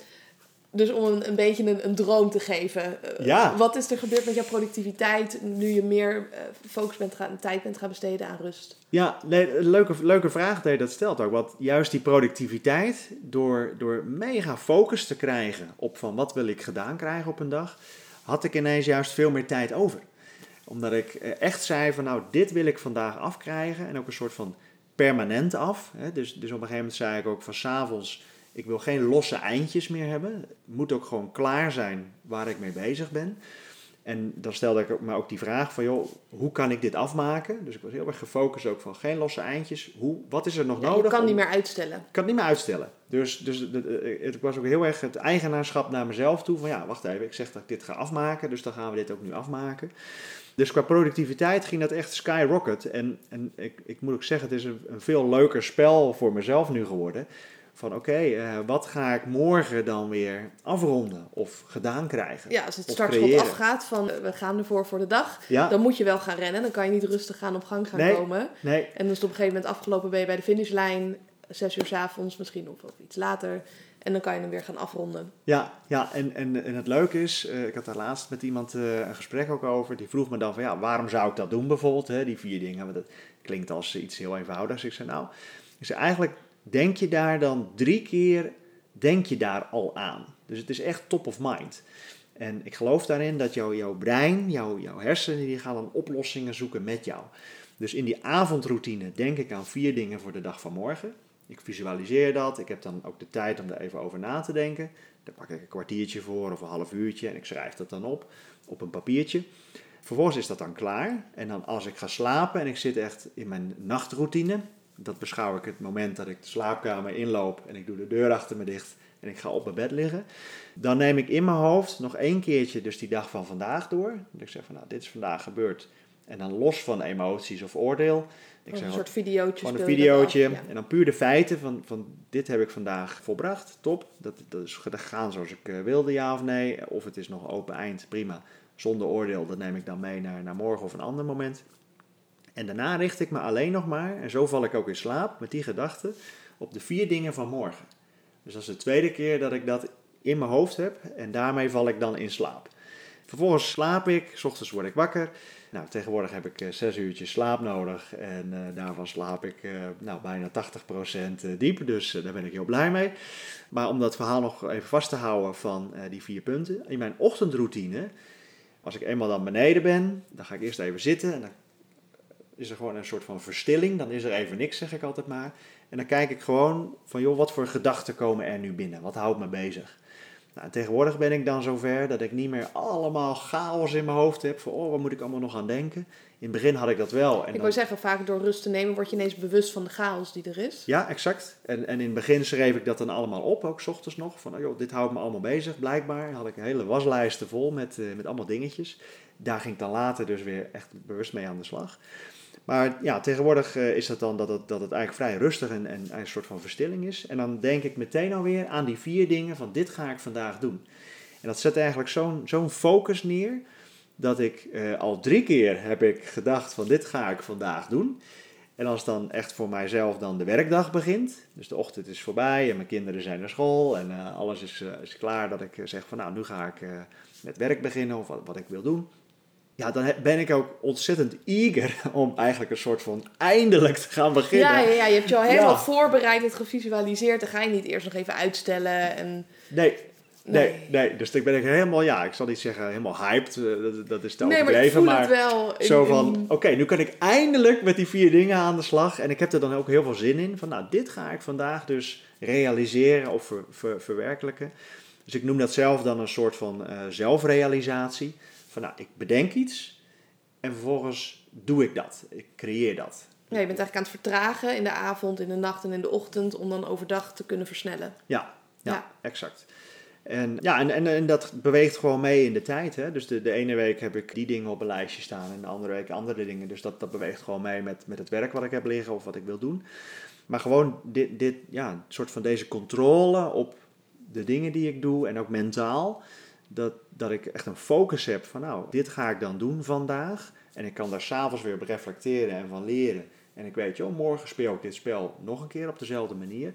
Dus om een, een beetje een, een droom te geven. eh, Ja. Wat is er gebeurd met jouw productiviteit nu je meer eh, focus bent gaan, tijd bent gaan besteden aan rust? Ja, nee, leuke, leuke vraag dat je dat stelt ook. Want juist die productiviteit, door, door mega focus te krijgen op van wat wil ik gedaan krijgen op een dag, had ik ineens juist veel meer tijd over. Omdat ik eh, echt zei van nou, dit wil ik vandaag afkrijgen en ook een soort van permanent af. Hè. Dus, dus op een gegeven moment zei ik ook van s'avonds, ik wil geen losse eindjes meer hebben. Het moet ook gewoon klaar zijn waar ik mee bezig ben. En dan stelde ik me ook die vraag van, joh, hoe kan ik dit afmaken? Dus ik was heel erg gefocust ook van geen losse eindjes. Hoe, wat is er nog Ja, nodig? je kan om- niet meer uitstellen. Ik kan het niet meer uitstellen. Dus, dus de- ik was ook heel erg het eigenaarschap naar mezelf toe. Van ja, wacht even, ik zeg dat ik dit ga afmaken, dus dan gaan we dit ook nu afmaken. Dus qua productiviteit ging dat echt skyrocket. En, en ik, ik moet ook zeggen, het is een, een veel leuker spel voor mezelf nu geworden. Van oké, eh, wat ga ik morgen dan weer afronden of gedaan krijgen? Ja, als het startschot creëren. afgaat van eh, we gaan ervoor voor de dag, Ja, dan moet je wel gaan rennen. Dan kan je niet rustig gaan op gang gaan Nee. komen. nee, En dan is het op een gegeven moment afgelopen, ben je bij de finishlijn, zes uur s avonds misschien of, of iets later. En dan kan je hem weer gaan afronden. Ja, ja en, en, en het leuke is, eh, ik had daar laatst met iemand een gesprek ook over. Die vroeg me dan van ja, waarom zou ik dat doen bijvoorbeeld? Hè, die vier dingen, want dat klinkt als iets heel eenvoudigs. Ik zei nou, zei, eigenlijk denk je daar dan drie keer, denk je daar al aan. Dus het is echt top of mind. En ik geloof daarin dat jouw, brein, jouw, jouw hersenen, die gaan dan oplossingen zoeken met jou. Dus in die avondroutine denk ik aan vier dingen voor de dag van morgen. Ik visualiseer dat. Ik heb dan ook de tijd om er even over na te denken. Daar pak ik een kwartiertje voor of een half uurtje en ik schrijf dat dan op op een papiertje. Vervolgens is dat dan klaar. En dan als ik ga slapen en ik zit echt in mijn nachtroutine, dat beschouw ik het moment dat ik de slaapkamer inloop en ik doe de deur achter me dicht en ik ga op mijn bed liggen. Dan neem ik in mijn hoofd nog één keertje dus die dag van vandaag door. Dat ik zeg van nou, dit is vandaag gebeurd. En dan los van emoties of oordeel. Ik zeg een soort videootje. gewoon een videootje. af, ja. En dan puur de feiten van, van dit heb ik vandaag volbracht. Top. Dat, dat is gegaan zoals ik eh, wilde, ja of nee. Of het is nog open eind, prima. Zonder oordeel, dat neem ik dan mee naar, naar morgen of een ander moment. En daarna richt ik me alleen nog maar, en zo val ik ook in slaap met die gedachte, op de vier dingen van morgen. Dus dat is de tweede keer dat ik dat in mijn hoofd heb en daarmee val ik dan in slaap. Vervolgens slaap ik, s ochtends word ik wakker. Nou, tegenwoordig heb ik eh, zes uurtjes slaap nodig en eh, daarvan slaap ik eh, nou, bijna 80% diep, dus daar ben ik heel blij mee. Maar om dat verhaal nog even vast te houden van die vier punten. In mijn ochtendroutine, als ik eenmaal dan beneden ben, dan ga ik eerst even zitten en dan is er gewoon een soort van verstilling. Dan is er even niks, zeg ik altijd maar. En dan kijk ik gewoon van, joh, wat voor gedachten komen er nu binnen? Wat houdt me bezig? Nou, en tegenwoordig ben ik dan zover dat ik niet meer allemaal chaos in mijn hoofd heb. Van, oh, wat moet ik allemaal nog aan denken? In het begin had ik dat wel. En Ik dan- wou zeggen, vaak door rust te nemen word je ineens bewust van de chaos die er is. ja, exact. En, en in het begin schreef ik dat dan allemaal op, ook 's ochtends nog. Van, oh joh, dit houdt me allemaal bezig, blijkbaar. Had ik een hele waslijsten vol met, eh, met allemaal dingetjes. Daar ging ik dan later dus weer echt bewust mee aan de slag. Maar ja, tegenwoordig eh, is dat dan dat het, dat het eigenlijk vrij rustig en, en een soort van verstilling is. En dan denk ik meteen alweer aan die vier dingen van dit ga ik vandaag doen. En dat zet eigenlijk zo'n zo'n focus neer dat ik eh, al drie keer heb ik gedacht van dit ga ik vandaag doen. En als dan echt voor mijzelf dan de werkdag begint, dus de ochtend is voorbij en mijn kinderen zijn naar school en eh, alles is, is klaar, dat ik zeg van nou nu ga ik met werk beginnen of wat, wat ik wil doen. Ja, dan ben ik ook ontzettend eager om eigenlijk een soort van eindelijk te gaan beginnen. Ja, ja, ja, je hebt je al helemaal Ja. voorbereid, het gevisualiseerd. Dan ga je niet eerst nog even uitstellen. En Nee, Nee, Nee. dus ik ben ik helemaal, ja, ik zal niet zeggen helemaal hyped, eh, dat, dat is te Nee, maar ik overdreven, voel maar, het wel. zo van, oké, nu kan ik eindelijk met die vier dingen aan de slag en ik heb er dan ook heel veel zin in, van nou, dit ga ik vandaag dus realiseren of ver- ver- verwerkelijken. Dus ik noem dat zelf dan een soort van eh, zelfrealisatie, van nou, ik bedenk iets en vervolgens doe ik dat, ik creëer dat. Ja, je bent eigenlijk aan het vertragen in de avond, in de nacht en in de ochtend om dan overdag te kunnen versnellen. Ja, ja, Ja. exact. En, ja, en, en, en dat beweegt gewoon mee in de tijd. Hè? Dus de, de ene week heb ik die dingen op een lijstje staan en de andere week andere dingen. Dus dat, dat beweegt gewoon mee met, met het werk wat ik heb liggen of wat ik wil doen. Maar gewoon dit, dit, ja, een soort van deze controle op de dingen die ik doe en ook mentaal. Dat, dat ik echt een focus heb van nou, dit ga ik dan doen vandaag. En ik kan daar s'avonds weer op reflecteren en van leren. En ik weet, joh, morgen speel ik dit spel nog een keer op dezelfde manier.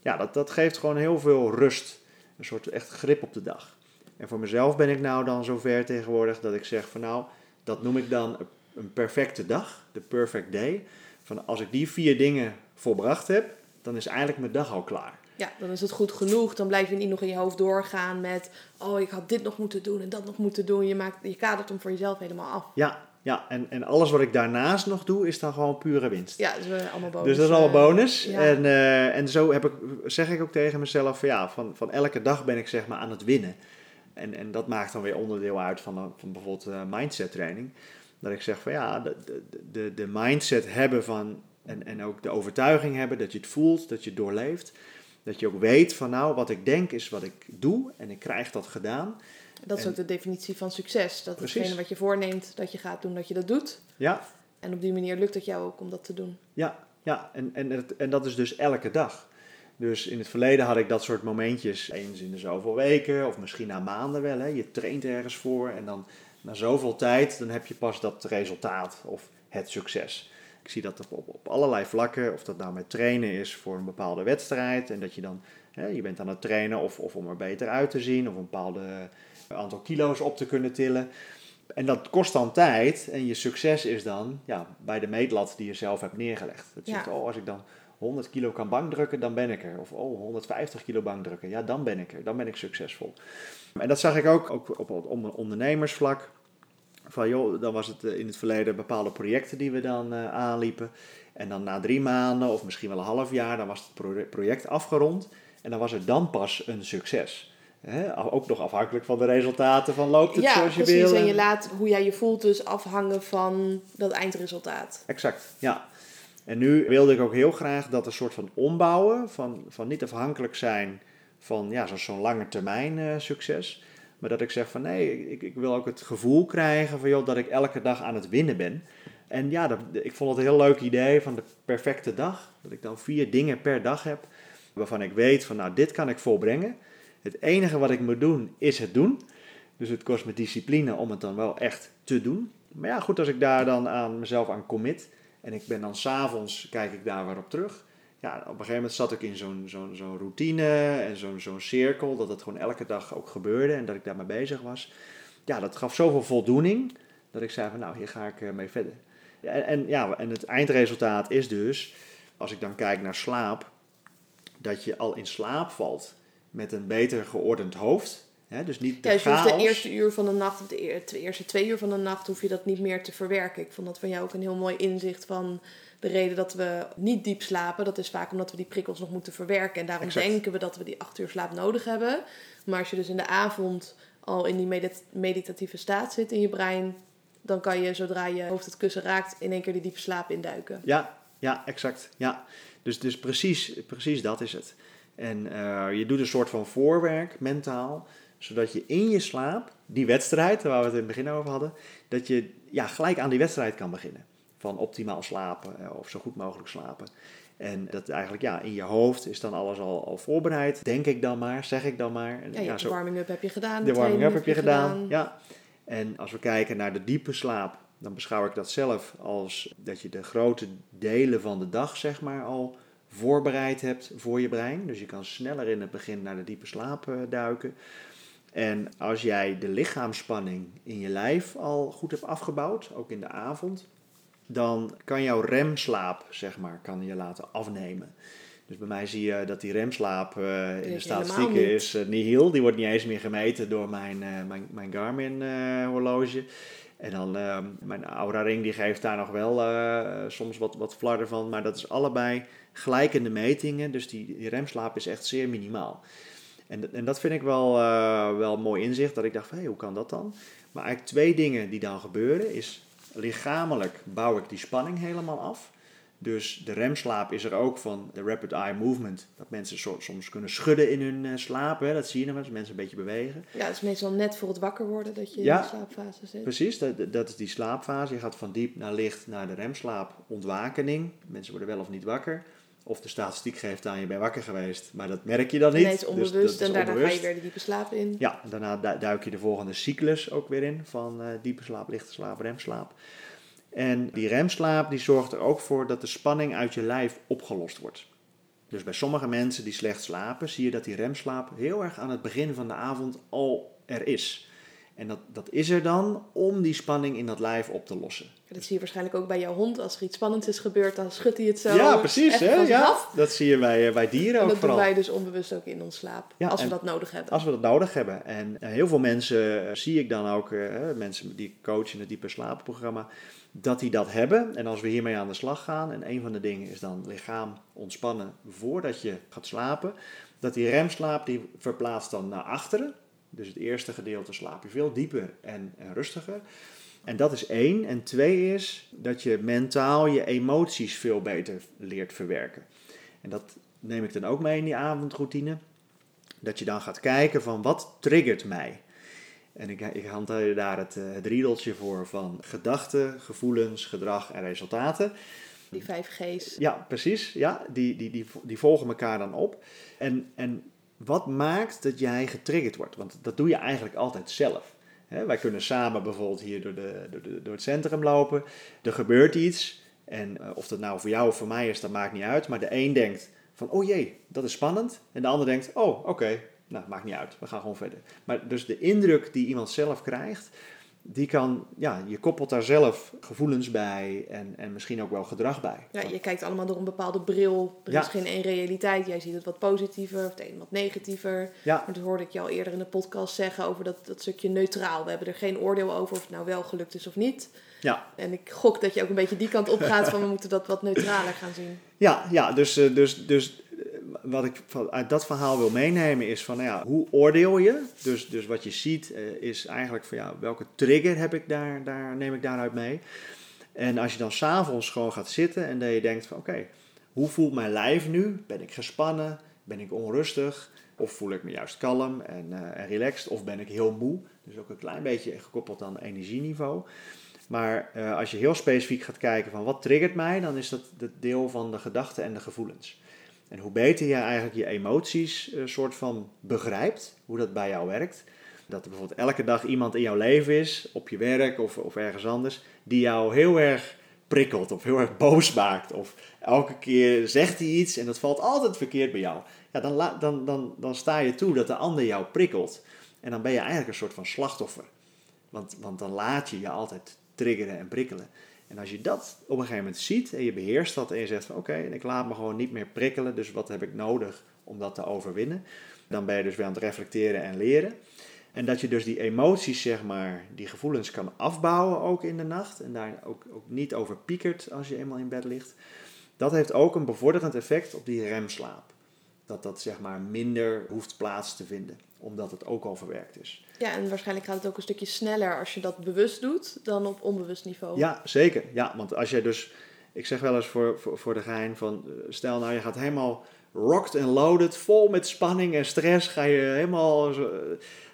Ja, dat, dat geeft gewoon heel veel rust. Een soort echt grip op de dag. En voor mezelf ben ik nou dan zover tegenwoordig dat ik zeg van nou, dat noem ik dan een perfecte dag, de perfect day. Van als ik die vier dingen volbracht heb, dan is eigenlijk mijn dag al klaar. Ja, dan is het goed genoeg. Dan blijf je niet nog in je hoofd doorgaan met... oh, ik had dit nog moeten doen en dat nog moeten doen. Je, maakt, je kadert hem voor jezelf helemaal af. Ja, ja en, en alles wat ik daarnaast nog doe, is dan gewoon pure winst. Ja, dat is eh, allemaal bonus. Dus dat is allemaal eh, bonus. ja. En, eh, en zo heb ik, zeg ik ook tegen mezelf: van, ja, van, van elke dag ben ik zeg maar aan het winnen. En, en dat maakt dan weer onderdeel uit van, van bijvoorbeeld mindset training. Dat ik zeg van ja, de, de, de, de mindset hebben van. En, en ook de overtuiging hebben dat je het voelt, dat je het doorleeft. Dat je ook weet van nou, wat ik denk is wat ik doe en ik krijg dat gedaan. Dat is en- ook de definitie van succes. Dat Precies. hetgene wat je voorneemt dat je gaat doen, dat je dat doet. Ja, En op die manier lukt het jou ook om dat te doen. Ja, ja en, en, het- en dat is dus elke dag. Dus in het verleden had ik dat soort momentjes eens in de zoveel weken of misschien na maanden wel. Hè. Je traint ergens voor en dan na zoveel tijd dan heb je pas dat resultaat of het succes. Ik zie dat op, op, allerlei vlakken, of dat nou met trainen is voor een bepaalde wedstrijd en dat je dan, hè, je bent aan het trainen of, of om er beter uit te zien of een bepaalde aantal kilo's op te kunnen tillen. En dat kost dan tijd en je succes is dan ja, bij de meetlat die je zelf hebt neergelegd. Dat je Ja. zegt, oh, als ik dan 100 kilo kan bankdrukken, dan ben ik er. Of oh, 150 kilo bankdrukken, ja, dan ben ik er. Dan ben ik succesvol. En dat zag ik ook, ook op het on- ondernemersvlak. Van joh, dan was het eh, in het verleden bepaalde projecten die we dan eh, aanliepen. En dan na drie maanden of misschien wel een half jaar, dan was het pro- project afgerond. En dan was het dan pas een succes. Ook nog afhankelijk van de resultaten van loopt het ja, zoals je precies. wil. En je laat hoe jij je voelt dus afhangen van dat eindresultaat. Exact, ja. En nu wilde ik ook heel graag dat een soort van ombouwen, van, van niet afhankelijk zijn van ja, zo- zo'n lange termijn eh, succes. Maar dat ik zeg van nee, ik, ik wil ook het gevoel krijgen van joh, dat ik elke dag aan het winnen ben. En ja, dat, ik vond het een heel leuk idee van de perfecte dag. Dat ik dan vier dingen per dag heb waarvan ik weet van nou, dit kan ik volbrengen. Het enige wat ik moet doen is het doen. Dus het kost me discipline om het dan wel echt te doen. Maar ja, goed, als ik daar dan aan mezelf aan commit en ik ben dan s'avonds, kijk ik daar weer op terug. Ja, op een gegeven moment zat ik in zo'n zo'n zo'n routine en zo'n zo'n cirkel, dat het gewoon elke dag ook gebeurde en dat ik daarmee bezig was. Ja, dat gaf zoveel voldoening dat ik zei van nou, hier ga ik eh, mee verder. En, en, ja, en het eindresultaat is dus, als ik dan kijk naar slaap, dat je al in slaap valt met een beter geordend hoofd. Hè? Dus niet de Ja, dus je hoeft de eerste uur van de nacht, of de eerste twee uur van de nacht, hoef je dat niet meer te verwerken. Ik vond dat van jou ook een heel mooi inzicht van de reden dat we niet diep slapen. Dat is vaak omdat we die prikkels nog moeten verwerken. En daarom Exact. denken we dat we die acht uur slaap nodig hebben. Maar als je dus in de avond al in die medit- meditatieve staat zit in je brein, dan kan je zodra je hoofd het kussen raakt in één keer die diepe slaap induiken. Ja, ja, exact. Ja. Dus, dus precies, precies dat is het. En eh, je doet een soort van voorwerk mentaal, zodat je in je slaap, die wedstrijd waar we het in het begin over hadden, dat je ja, gelijk aan die wedstrijd kan beginnen. Van optimaal slapen eh, of zo goed mogelijk slapen. En dat eigenlijk ja, in je hoofd is dan alles al, al voorbereid, denk ik dan maar, zeg ik dan maar. En, Ja, de warming-up heb je gedaan. de warming up training heb je gedaan. Ja. En als we kijken naar de diepe slaap, dan beschouw ik dat zelf als dat je de grote delen van de dag, zeg maar, al voorbereid hebt voor je brein. Dus je kan sneller in het begin naar de diepe slaap eh, duiken. En als jij de lichaamsspanning in je lijf al goed hebt afgebouwd, ook in de avond, dan kan jouw remslaap, zeg maar, kan je laten afnemen. Dus bij mij zie je dat die remslaap uh, in de is statistieken is uh, nihil. Die wordt niet eens meer gemeten door mijn, uh, mijn, mijn Garmin horloge. En dan mijn Aura Ring die geeft daar nog wel soms wat, wat flarden van. Maar dat is allebei gelijkende metingen. Dus die, die remslaap is echt zeer minimaal. En, en dat vind ik wel, wel een mooi inzicht. Dat ik dacht, hé, hey, hoe kan dat dan? Maar eigenlijk twee dingen die dan gebeuren is... Lichamelijk bouw ik die spanning helemaal af. Dus de remslaap is er ook van de rapid eye movement. Dat mensen soms kunnen schudden in hun uh, slaap. Hè? Dat zie je nog eens, mensen een beetje bewegen. Ja, het is meestal net voor het wakker worden dat je ja, in de slaapfase zit. Precies, dat, dat is die slaapfase. Je gaat van diep naar licht naar de remslaap, ontwakening. Mensen worden wel of niet wakker. Of de statistiek geeft aan je bent wakker geweest, maar dat merk je dan niet. Nee, het is dus onbewust en daarna ga je weer de diepe slaap in. Ja, en daarna duik je de volgende cyclus ook weer in van uh, diepe slaap, lichte slaap, remslaap. En die remslaap die zorgt er ook voor dat de spanning uit je lijf opgelost wordt. Dus bij sommige mensen die slecht slapen, zie je dat die remslaap heel erg aan het begin van de avond al er is. En dat, dat is er dan om die spanning in dat lijf op te lossen. Dat zie je waarschijnlijk ook bij jouw hond. Als er iets spannends is gebeurd, dan schudt hij het zo. Ja, precies. Hè? Ja, dat zie je bij, eh, bij dieren ook dat vooral. doen wij dus onbewust ook in ons slaap. als we dat nodig hebben. Als we dat nodig hebben. En eh, heel veel mensen eh, zie ik dan ook, mensen die coachen in het diepe slaapprogramma, dat die dat hebben. En als we hiermee aan de slag gaan, en een van de dingen is dan lichaam ontspannen voordat je gaat slapen, dat die remslaap die verplaatst dan naar achteren. Dus het eerste gedeelte slaap je veel dieper en, en rustiger. En dat is één. En twee is dat je mentaal je emoties veel beter leert verwerken. En dat neem ik dan ook mee in die avondroutine. Dat je dan gaat kijken van wat triggert mij. En ik, ik hanteer daar het, eh, het riedeltje voor van gedachten, gevoelens, gedrag en resultaten. Die vijf G's. Ja, precies. Ja, die, die, die, die volgen elkaar dan op. En, en wat maakt dat jij getriggerd wordt? Want dat doe je eigenlijk altijd zelf. wij kunnen samen bijvoorbeeld hier door, de, door, de, door het centrum lopen. Er gebeurt iets. En eh, of dat nou voor jou of voor mij is, dat maakt niet uit. Maar de een denkt van, oh jee, dat is spannend. En de ander denkt, oh oké, nou maakt niet uit. We gaan gewoon verder. Maar dus de indruk die iemand zelf krijgt, die kan, ja, je koppelt daar zelf gevoelens bij en, en misschien ook wel gedrag bij. Ja, je kijkt allemaal door een bepaalde bril. Er is geen één realiteit. Jij ziet het wat positiever of het een wat negatiever. Ja. Maar dat hoorde ik je al eerder in de podcast zeggen over dat, dat stukje neutraal. We hebben er geen oordeel over of het nou wel gelukt is of niet. Ja. En ik gok dat je ook een beetje die kant op gaat van we moeten dat wat neutraler gaan zien. Ja, ja dus, eh, dus, dus wat ik uit dat verhaal wil meenemen is van, nou ja, hoe oordeel je? Dus, dus wat je ziet uh, is eigenlijk van, ja, welke trigger heb ik daar, daar, neem ik daaruit mee? En als je dan s'avonds gewoon gaat zitten en dat je denkt van, oké, hoe voelt mijn lijf nu? Ben ik gespannen? Ben ik onrustig? Of voel ik me juist kalm en, uh, en relaxed? Of ben ik heel moe? Dus ook een klein beetje gekoppeld aan energieniveau. Maar uh, als je heel specifiek gaat kijken van wat triggert mij, dan is dat het deel van de gedachten en de gevoelens. En hoe beter je eigenlijk je emoties uh, soort van begrijpt, hoe dat bij jou werkt. Dat er bijvoorbeeld elke dag iemand in jouw leven is, op je werk of, of ergens anders, die jou heel erg prikkelt of heel erg boos maakt. Of elke keer zegt hij iets en dat valt altijd verkeerd bij jou. Ja, dan, dan, dan, dan sta je toe dat de ander jou prikkelt. En dan ben je eigenlijk een soort van slachtoffer. Want, want dan laat je je altijd triggeren en prikkelen. En als je dat op een gegeven moment ziet en je beheerst dat en je zegt van oké, en ik laat me gewoon niet meer prikkelen, dus wat heb ik nodig om dat te overwinnen? Dan ben je dus weer aan het reflecteren en leren. En dat je dus die emoties, zeg maar, die gevoelens kan afbouwen ook in de nacht. En daar ook, ook niet over piekert als je eenmaal in bed ligt. Dat heeft ook een bevorderend effect op die remslaap. Dat dat zeg maar minder hoeft plaats te vinden, omdat het ook al verwerkt is. Ja, en waarschijnlijk gaat het ook een stukje sneller als je dat bewust doet dan op onbewust niveau. Ja, zeker. Ja, want als je dus, ik zeg wel eens voor, voor, voor de gein van, eh, stel nou je gaat helemaal rocked en loaded, vol met spanning en stress, ga je helemaal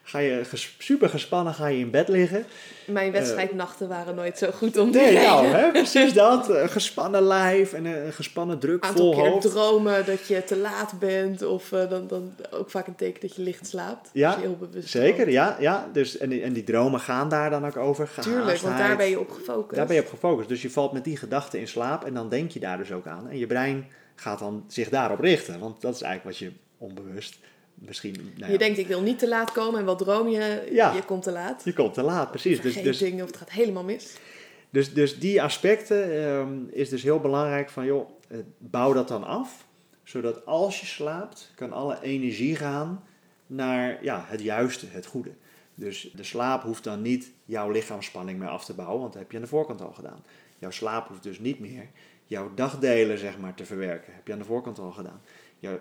ga je super gespannen ga je in bed liggen. Mijn wedstrijdnachten waren nooit zo goed om te Nee, nou, hè, precies dat. Een gespannen lijf en een gespannen druk vol hoofd. dromen dat je te laat bent of uh, dan, dan ook vaak een teken dat je licht slaapt. Ja, heel bewust zeker. Ja, ja. Dus, en, die, en die dromen gaan daar dan ook over. Tuurlijk, want daar ben je op gefocust. Daar ben je op gefocust. Dus je valt met die gedachten in slaap en dan denk je daar dus ook aan. En je brein gaat dan zich daarop richten. Want dat is eigenlijk wat je onbewust misschien... Nou Je denkt, ik wil niet te laat komen. En wat droom je? Ja, je komt te laat. Je komt te laat, precies. Dus, dus, dingen of het gaat helemaal mis. Dus, dus die aspecten um, is dus heel belangrijk van, joh, bouw dat dan af. zodat als je slaapt, kan alle energie gaan naar ja, het juiste, het goede. Dus de slaap hoeft dan niet jouw lichaamsspanning meer af te bouwen, want dat heb je aan de voorkant al gedaan. Jouw slaap hoeft dus niet meer jouw dagdelen zeg maar, te verwerken. heb je aan de voorkant al gedaan.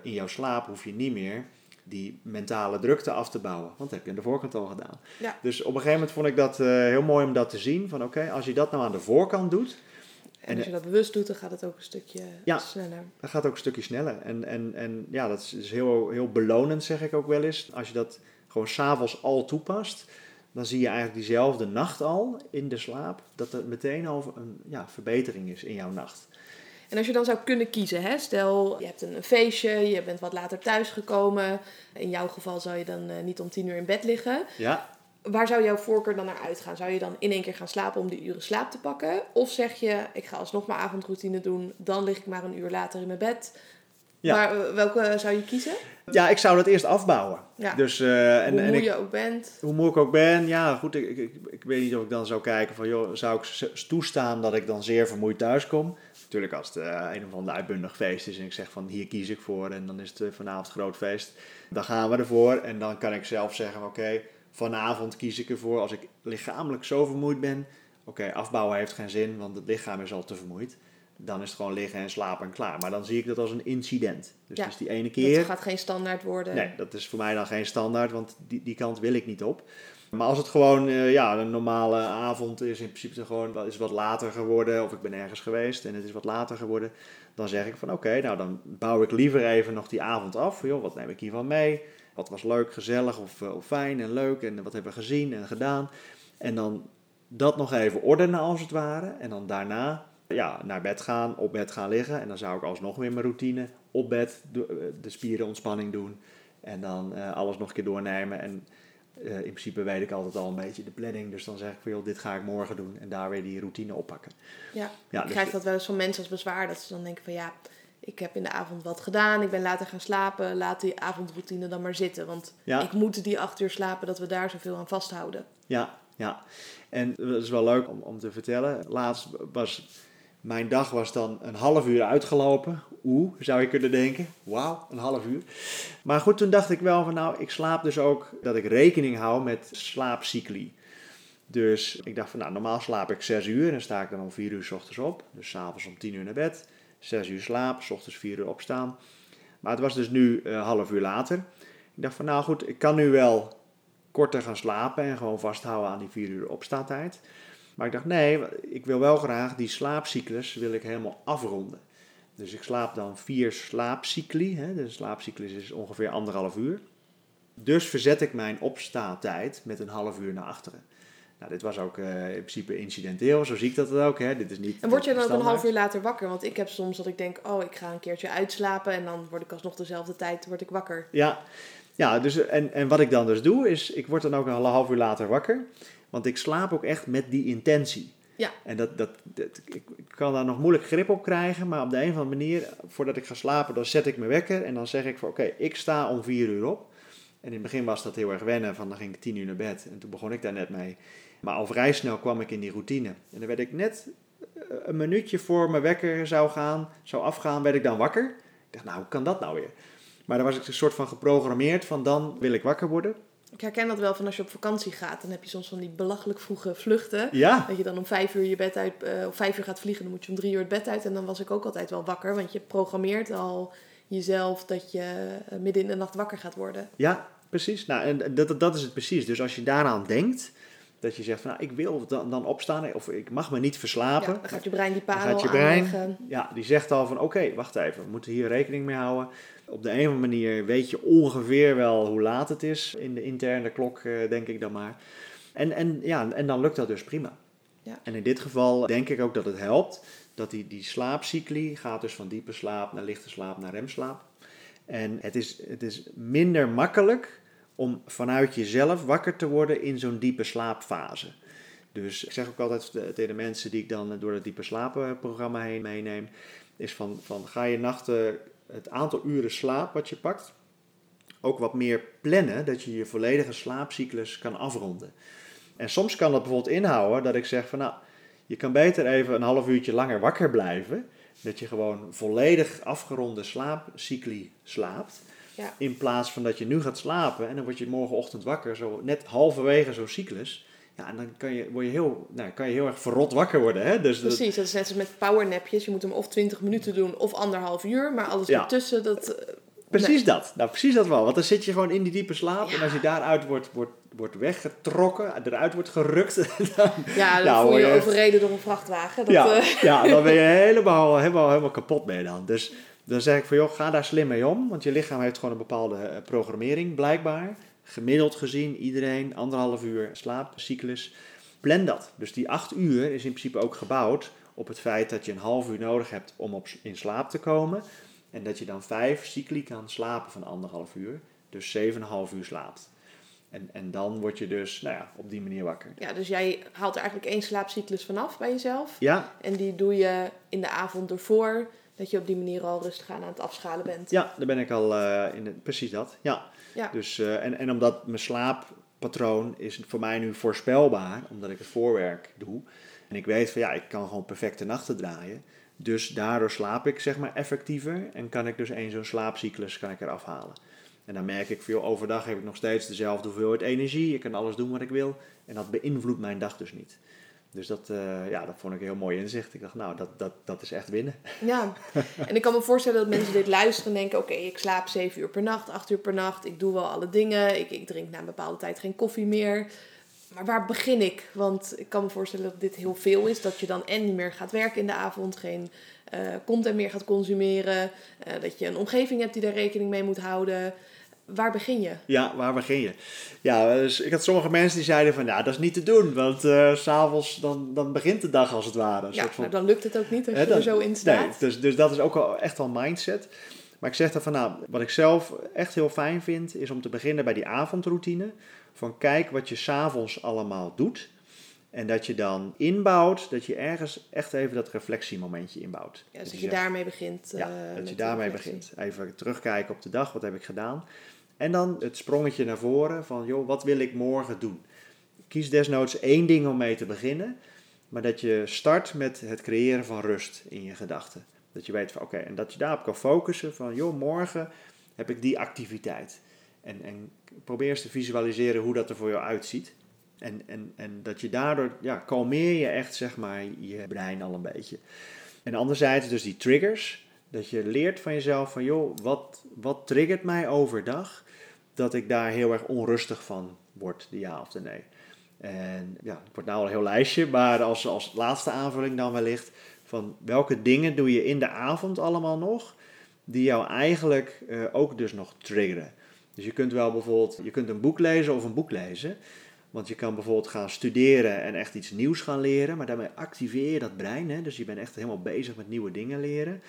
In jouw slaap hoef je niet meer die mentale drukte af te bouwen. Want dat heb je aan de voorkant al gedaan. Ja. Dus op een gegeven moment vond ik dat uh, heel mooi om dat te zien. Van oké, als je dat nou aan de voorkant doet. En als je dat bewust doet, dan gaat het ook een stukje ja, sneller. Dan gaat het ook een stukje sneller. En, en, en ja, dat is heel, heel belonend, zeg ik ook wel eens. Als je dat gewoon s'avonds al toepast, dan zie je eigenlijk diezelfde nacht al in de slaap, dat er meteen al een ja, verbetering is in jouw nacht. En als je dan zou kunnen kiezen, hè? stel je hebt een, feestje, je bent wat later thuisgekomen. In jouw geval zou je dan eh, niet om tien uur in bed liggen. Ja. Waar zou jouw voorkeur dan naar uitgaan? Zou je dan in één keer gaan slapen om die uren slaap te pakken? Of zeg je, ik ga alsnog mijn avondroutine doen, dan lig ik maar een uur later in mijn bed. Ja. Maar eh, welke zou je kiezen? Ja, ik zou dat eerst afbouwen. Ja. Dus, uh, en, hoe moe ik, je ook bent. Hoe moe ik ook ben. Ja, goed. Ik, ik, ik, weet niet of ik dan zou kijken van... joh, zou ik toestaan dat ik dan zeer vermoeid thuis kom? Natuurlijk als het uh, een of ander uitbundig feest is... en ik zeg van hier kies ik voor... en dan is het uh, vanavond groot feest. Dan gaan we ervoor. En dan kan ik zelf zeggen... oké, vanavond kies ik ervoor... als ik lichamelijk zo vermoeid ben... oké, afbouwen heeft geen zin... want het lichaam is al te vermoeid dan is het gewoon liggen en slapen en klaar. Maar dan zie ik dat als een incident. Dus ja, die ene keer. Dat gaat geen standaard worden. Nee, dat is voor mij dan geen standaard, want die, die kant wil ik niet op. Maar als het gewoon uh, ja, een normale avond is, in principe gewoon is wat later geworden, of ik ben ergens geweest en het is wat later geworden, dan zeg ik van oké, nou dan bouw ik liever even nog die avond af. Joh, wat neem ik hiervan mee? Wat was leuk, gezellig of, eh, of fijn en leuk en wat hebben we gezien en gedaan? En dan dat nog even ordenen als het ware. En dan daarna ja, naar bed gaan, op bed gaan liggen. En dan zou ik alsnog weer mijn routine op bed de, eh, spierenontspanning doen. En dan alles nog een keer doornemen. En in principe weet ik altijd al een beetje de planning. Dus dan zeg ik van, joh, dit ga ik morgen doen. En daar weer die routine oppakken. Ja, ja ik dus krijg dat wel eens van mensen als bezwaar. Dat ze dan denken van, ja, ik heb in de avond wat gedaan. Ik ben later gaan slapen. Laat die avondroutine dan maar zitten. Want ik moet die acht uur slapen, dat we daar zoveel aan vasthouden. Ja, ja. En dat is wel leuk om, om te vertellen. Laatst was mijn dag was dan een half uur uitgelopen. Oeh, zou je kunnen denken. Wauw, een half uur. Maar goed, toen dacht ik wel van nou, ik slaap dus ook dat ik rekening hou met slaapcycli. Dus ik dacht van nou, normaal slaap ik 6 uur en sta ik dan om 4 uur s ochtends op. Dus s'avonds om 10 uur naar bed. 6 uur slaap, s ochtends 4 uur opstaan. Maar het was dus nu een uh, half uur later. Ik dacht van nou goed, ik kan nu wel korter gaan slapen en gewoon vasthouden aan die 4 uur opstaantijd. Maar ik dacht, nee, ik wil wel graag die slaapcyclus wil ik helemaal afronden. Dus ik slaap dan vier slaapcycli. Hè? De slaapcyclus is ongeveer anderhalf uur. Dus verzet ik mijn opstaatijd met een half uur naar achteren. Nou, dit was ook uh, in principe incidenteel, zo zie ik dat ook. Hè. Dit is niet en word je dan ook een half uur later wakker? Want ik heb soms dat ik denk, oh, ik ga een keertje uitslapen en dan word ik alsnog dezelfde tijd word ik wakker. Ja, ja dus, en, en wat ik dan dus doe, is ik word dan ook een half uur later wakker. Want ik slaap ook echt met die intentie. Ja. En dat, dat, dat, ik, kan daar nog moeilijk grip op krijgen, maar op de een of andere manier, voordat ik ga slapen, dan zet ik me wekker en dan zeg ik van oké, ik sta om vier uur op. En in het begin was dat heel erg wennen, van dan ging ik tien uur naar bed en toen begon ik daar net mee. Maar al vrij snel kwam ik in die routine. En dan werd ik net eh, een minuutje voor mijn wekker zou gaan, zou afgaan, werd ik dan wakker. Ik dacht, nou, hoe kan dat nou weer? Maar dan was ik een soort van geprogrammeerd van dan wil ik wakker worden. Ik herken dat wel van als je op vakantie gaat. Dan heb je soms van die belachelijk vroege vluchten. Ja. Dat je dan om vijf uur je bed uit, uh, om vijf uur gaat vliegen. Dan moet je om drie uur het bed uit. En dan was ik ook altijd wel wakker. Want je programmeert al jezelf dat je eh, midden in de nacht wakker gaat worden. Ja, precies. Nou, en dat, dat is het precies. Dus als je daaraan denkt, dat je zegt van nou, ik wil dan, dan opstaan of ik mag me niet verslapen. Ja, dan gaat je brein die parel gaat je brein, Ja, die zegt al van oké, wacht even, we moeten hier rekening mee houden. Op de een of andere manier weet je ongeveer wel hoe laat het is in de interne klok, eh, denk ik dan maar. En, en, ja, en dan lukt dat dus prima. Ja. En in dit geval denk ik ook dat het helpt dat die, die slaapcycli gaat dus van diepe slaap naar lichte slaap naar remslaap. En het is, het is minder makkelijk om vanuit jezelf wakker te worden in zo'n diepe slaapfase. Dus ik zeg ook altijd tegen de mensen die ik dan door het diepe slaapprogramma heen meeneem, is van, van ga je nachten het aantal uren slaap wat je pakt ook wat meer plannen, dat je je volledige slaapcyclus kan afronden. En soms kan dat bijvoorbeeld inhouden dat ik zeg van nou, je kan beter even een half uurtje langer wakker blijven, Dat je gewoon volledig afgeronde slaapcycli slaapt. Ja. In plaats van dat je nu gaat slapen en dan word je morgenochtend wakker, zo net halverwege zo'n cyclus. Ja, en dan kan je, word je heel, nou, kan je heel erg verrot wakker worden. Hè? Dus Precies, dat is net zoals met powernapjes. Je moet hem of 20 minuten doen of anderhalf uur. Maar alles Ja. ertussen, dat... eh, Precies dat. Nou, precies dat wel. Want dan zit je gewoon in die diepe slaap. Ja. En als je daaruit wordt, wordt, wordt weggetrokken, eruit wordt gerukt. Dan, Ja, dan Nou, voel je hoor je je- overreden door een vrachtwagen. Dat, ja, eh, ja, dan ben je helemaal, helemaal, helemaal kapot mee dan. Dus dan zeg ik van, joh, ga daar slim mee om. Want je lichaam heeft gewoon een bepaalde eh, programmering, blijkbaar. Gemiddeld gezien, iedereen, anderhalf uur slaapcyclus. Plan dat. Dus die acht uur is in principe ook gebouwd op het feit dat je een half uur nodig hebt om op, in slaap te komen. En dat je dan vijf cycli kan slapen van anderhalf uur. Dus zeven en een half uur slaapt. En, en dan word je dus, nou ja, op die manier wakker. ja, dus jij haalt er eigenlijk één slaapcyclus vanaf bij jezelf. Ja, En die doe je in de avond ervoor. Dat je op die manier al rustig aan het afschalen bent. Ja, daar ben ik al eh, in. De, precies dat. Ja. Ja. Dus, eh, en, en omdat mijn slaappatroon is voor mij nu voorspelbaar, omdat ik het voorwerk doe. En ik weet van ja, ik kan gewoon perfecte nachten draaien. Dus daardoor slaap ik zeg maar effectiever en kan ik dus één zo'n slaapcyclus kan ik eraf halen. En dan merk ik veel overdag heb ik nog steeds dezelfde hoeveelheid energie. Ik kan alles doen wat ik wil. En dat beïnvloedt mijn dag dus niet. Dus dat, eh, ja, dat vond ik een heel mooi inzicht. Ik dacht, nou, dat, dat, dat is echt winnen. Ja, en ik kan me voorstellen dat mensen dit luisteren en denken: oké, ik slaap 7 uur per nacht, 8 uur per nacht, ik doe wel alle dingen, ik, ik drink na een bepaalde tijd geen koffie meer. Maar waar begin ik? Want ik kan me voorstellen dat dit heel veel is, dat je dan en niet meer gaat werken in de avond, geen eh, content meer gaat consumeren, eh, dat je een omgeving hebt die daar rekening mee moet houden. Waar begin je? Ja, waar begin je? Ja, dus ik had sommige mensen die zeiden van, ja, dat is niet te doen. Want eh, s s'avonds, dan, dan begint de dag als het ware. Ja, soort van- nou, dan lukt het ook niet als Hè, je er zo in staat. Nee, dus, dus dat is ook wel echt wel mindset. Maar ik zeg dan van, nou, wat ik zelf echt heel fijn vind, is om te beginnen bij die avondroutine. Van kijk wat je s'avonds allemaal doet. En dat je dan inbouwt, dat je ergens echt even dat reflectiemomentje inbouwt. Ja, dus dat je daarmee begint. ja, eh, dat je daarmee begint. Even terugkijken op de dag, wat heb ik gedaan. En dan het sprongetje naar voren van, joh, wat wil ik morgen doen? Kies desnoods één ding om mee te beginnen, maar dat je start met het creëren van rust in je gedachten. Dat je weet van, oké, en dat je daarop kan focussen van, joh, morgen heb ik die activiteit. En, en probeer eens te visualiseren hoe dat er voor jou uitziet. En, en, en dat je daardoor, ja, kalmeer je echt, zeg maar, je brein al een beetje. En anderzijds dus die triggers. Dat je leert van jezelf van, joh, wat, wat triggert mij overdag? Dat ik daar heel erg onrustig van word, de ja of de nee. En ja, het wordt nou al een heel lijstje, maar als, als laatste aanvulling dan wellicht van welke dingen doe je in de avond allemaal nog, die jou eigenlijk eh, ook dus nog triggeren. Dus je kunt wel bijvoorbeeld, je kunt een boek lezen of een boek lezen, want je kan bijvoorbeeld gaan studeren en echt iets nieuws gaan leren, maar daarmee activeer je dat brein, hè? dus je bent echt helemaal bezig met nieuwe dingen leren.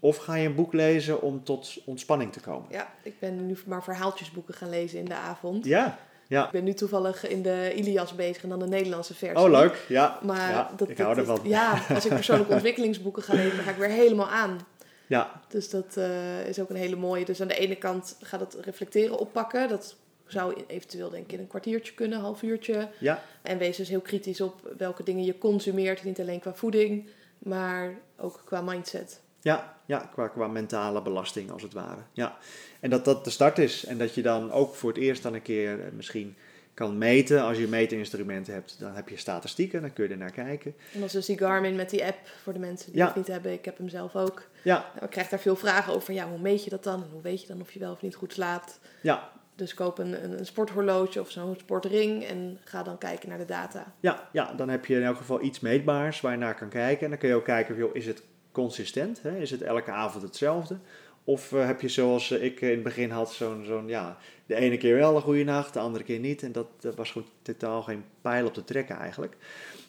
Of ga je een boek lezen om tot ontspanning te komen. Ja, ik ben nu maar verhaaltjesboeken gaan lezen in de avond. Ja, ja. Ik ben nu toevallig in de Ilias bezig en dan de Nederlandse versie. Oh, leuk. Ja, Maar ja dat, ik dat- hou ervan. Ja, als ik persoonlijke ontwikkelingsboeken ga lezen, dan ga ik weer helemaal aan. Ja, Dus dat eh, is ook een hele mooie. Dus aan de ene kant gaat het reflecteren oppakken. Dat zou eventueel denk ik in een kwartiertje kunnen, een half uurtje. ja, En wees dus heel kritisch op welke dingen je consumeert. Niet alleen qua voeding, maar ook qua mindset. ja, ja qua, qua mentale belasting als het ware. Ja. En dat dat de start is. En dat je dan ook voor het eerst dan een keer eh, misschien kan meten. Als je meetinstrumenten hebt, dan heb je statistieken. Dan kun je er naar kijken. En als dus die Garmin met die app voor de mensen die Ja. het niet hebben. Ik heb hem zelf ook. Ja, Nou, ik krijg daar veel vragen over. Ja, hoe meet je dat dan? En hoe weet je dan of je wel of niet goed slaapt? ja, Dus koop een, een, een sporthorloge of zo'n sportring en ga dan kijken naar de data. ja, ja, dan heb je in elk geval iets meetbaars waar je naar kan kijken. En dan kun je ook kijken, joh, is het consistent? Hè? Is het elke avond hetzelfde? Of eh, heb je zoals eh, ik in het begin had, zo'n, zo'n, ja, de ene keer wel een goede nacht, de andere keer niet. En dat, dat was gewoon totaal geen pijl op te trekken eigenlijk.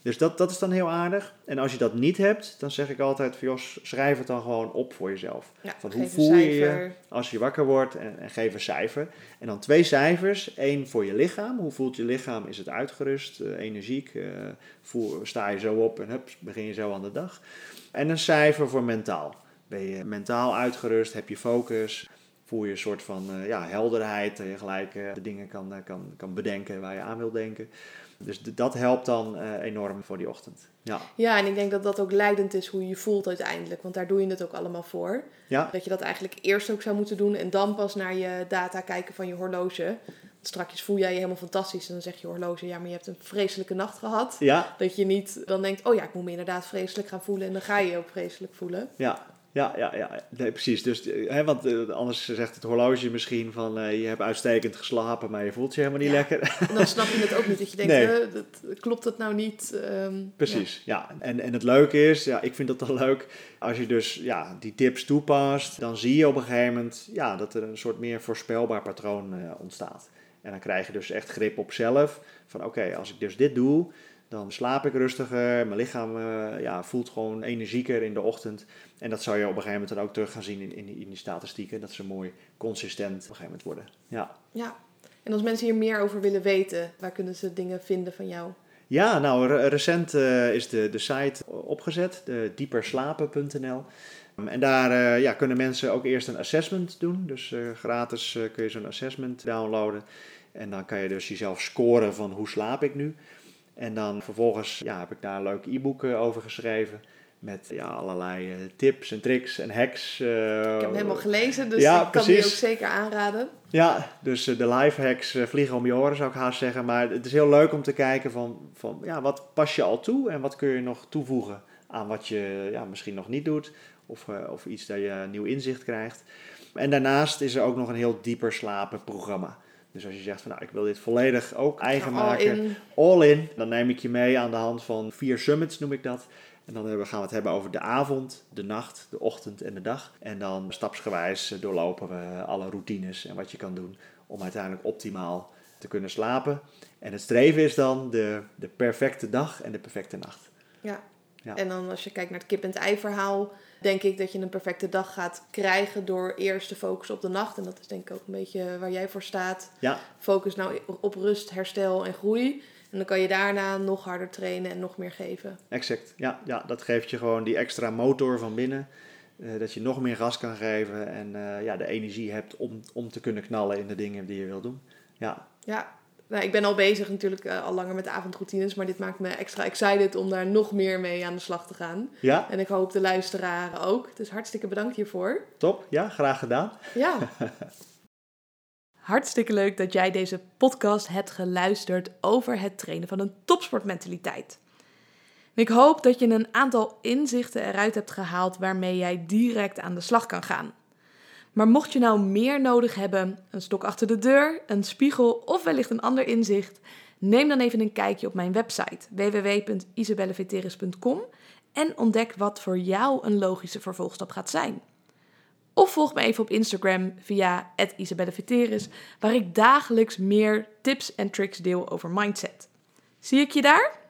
Dus dat, dat is dan heel aardig. En als je dat niet hebt, dan zeg ik altijd, van, joh, schrijf het dan gewoon op voor jezelf. Ja, Van hoe voel je je als je wakker wordt en, en geef een cijfer. En dan twee cijfers. Eén voor je lichaam. Hoe voelt je lichaam? Is het uitgerust, eh, energiek? eh, voel, sta je zo op en hup, begin je zo aan de dag? En een cijfer voor mentaal. Ben je mentaal uitgerust? Heb je focus? voel je een soort van eh, ja, helderheid. Dat je gelijk eh, de dingen kan, eh, kan, kan bedenken waar je aan wil denken. Dus dat helpt dan enorm voor die ochtend. Ja. Ja, en ik denk dat dat ook leidend is hoe je je voelt uiteindelijk. Want daar doe je het ook allemaal voor. Ja, Dat je dat eigenlijk eerst ook zou moeten doen en dan pas naar je data kijken van je horloge. Straks voel jij je helemaal fantastisch en dan zegt je horloge, ja, maar je hebt een vreselijke nacht gehad. ja, Dat je niet dan denkt, oh ja, ik moet me inderdaad vreselijk gaan voelen en dan ga je je ook vreselijk voelen. ja. Ja, ja, ja, nee, precies. Dus, eh, hè, want eh, anders zegt het horloge misschien van eh, je hebt uitstekend geslapen, maar je voelt je helemaal niet Ja. lekker. En dan snap je het ook niet, dat je denkt, Nee. dat, klopt dat nou niet? Ehm, Precies, ja. En, en het leuke is, ja, ik vind dat dan leuk, als je dus ja, die tips toepast, dan zie je op een gegeven moment ja, dat er een soort meer voorspelbaar patroon ontstaat. En dan krijg je dus echt grip op zelf, van oké, als ik dus dit doe, dan slaap ik rustiger, mijn lichaam eh, ja, voelt gewoon energieker in de ochtend. En dat zou je op een gegeven moment dan ook terug gaan zien in, in, die, in die statistieken, dat ze mooi consistent op een gegeven moment worden. Ja. Ja. En als mensen hier meer over willen weten, waar kunnen ze dingen vinden van jou? Ja, nou, re- recent eh, is de, de site opgezet, de dieperslapen.nl. Um, En daar eh, ja, kunnen mensen ook eerst een assessment doen. Dus eh, gratis eh, kun je zo'n assessment downloaden. En dan kan je dus jezelf scoren van hoe slaap ik nu. En dan vervolgens ja, heb ik daar een leuk e-book over geschreven. Met ja, allerlei tips en tricks en hacks. Ik heb hem helemaal gelezen, dus Ja, ik kan die ook zeker aanraden. ja, dus de life hacks vliegen om je oren zou ik haast zeggen. Maar het is heel leuk om te kijken van, van ja, wat pas je al toe en wat kun je nog toevoegen aan wat je ja, misschien nog niet doet. Of, eh, of iets dat je nieuw inzicht krijgt. En daarnaast is er ook nog een heel dieper slapen programma. Dus als je zegt van nou, ik wil dit volledig ook eigen Al maken, in. all in, dan neem ik je mee aan de hand van vier summits noem ik dat. En dan gaan we het hebben over de avond, de nacht, de ochtend en de dag. En dan stapsgewijs eh, doorlopen we alle routines en wat je kan doen om uiteindelijk optimaal te kunnen slapen. En het streven is dan de, de perfecte dag en de perfecte nacht. Ja. Ja. En dan als je kijkt naar het kip en het ei verhaal, denk ik dat je een perfecte dag gaat krijgen door eerst te focussen op de nacht. En dat is denk ik ook een beetje waar jij voor staat. Ja, Focus nou op rust, herstel en groei. En dan kan je daarna nog harder trainen en nog meer geven. exact. Ja, ja, dat geeft je gewoon die extra motor van binnen. eh, dat je nog meer gas kan geven en eh, ja, de energie hebt om, om te kunnen knallen in de dingen die je wil doen. Ja, Ja, nou, ik ben al bezig natuurlijk eh, al langer met de avondroutines, maar dit maakt me extra excited om daar nog meer mee aan de slag te gaan. ja En ik hoop de luisteraar ook. Dus hartstikke bedankt hiervoor. top. Ja, graag gedaan. Ja. Hartstikke leuk dat jij deze podcast hebt geluisterd over het trainen van een topsportmentaliteit. Ik hoop dat je een aantal inzichten eruit hebt gehaald waarmee jij direct aan de slag kan gaan. Maar mocht je nou meer nodig hebben, een stok achter de deur, een spiegel of wellicht een ander inzicht, neem dan even een kijkje op mijn website www.isabelleveteris.com en ontdek wat voor jou een logische vervolgstap gaat zijn. Of volg me even op Instagram via @isabelleveteris, waar ik dagelijks meer tips en tricks deel over mindset. Zie ik je daar?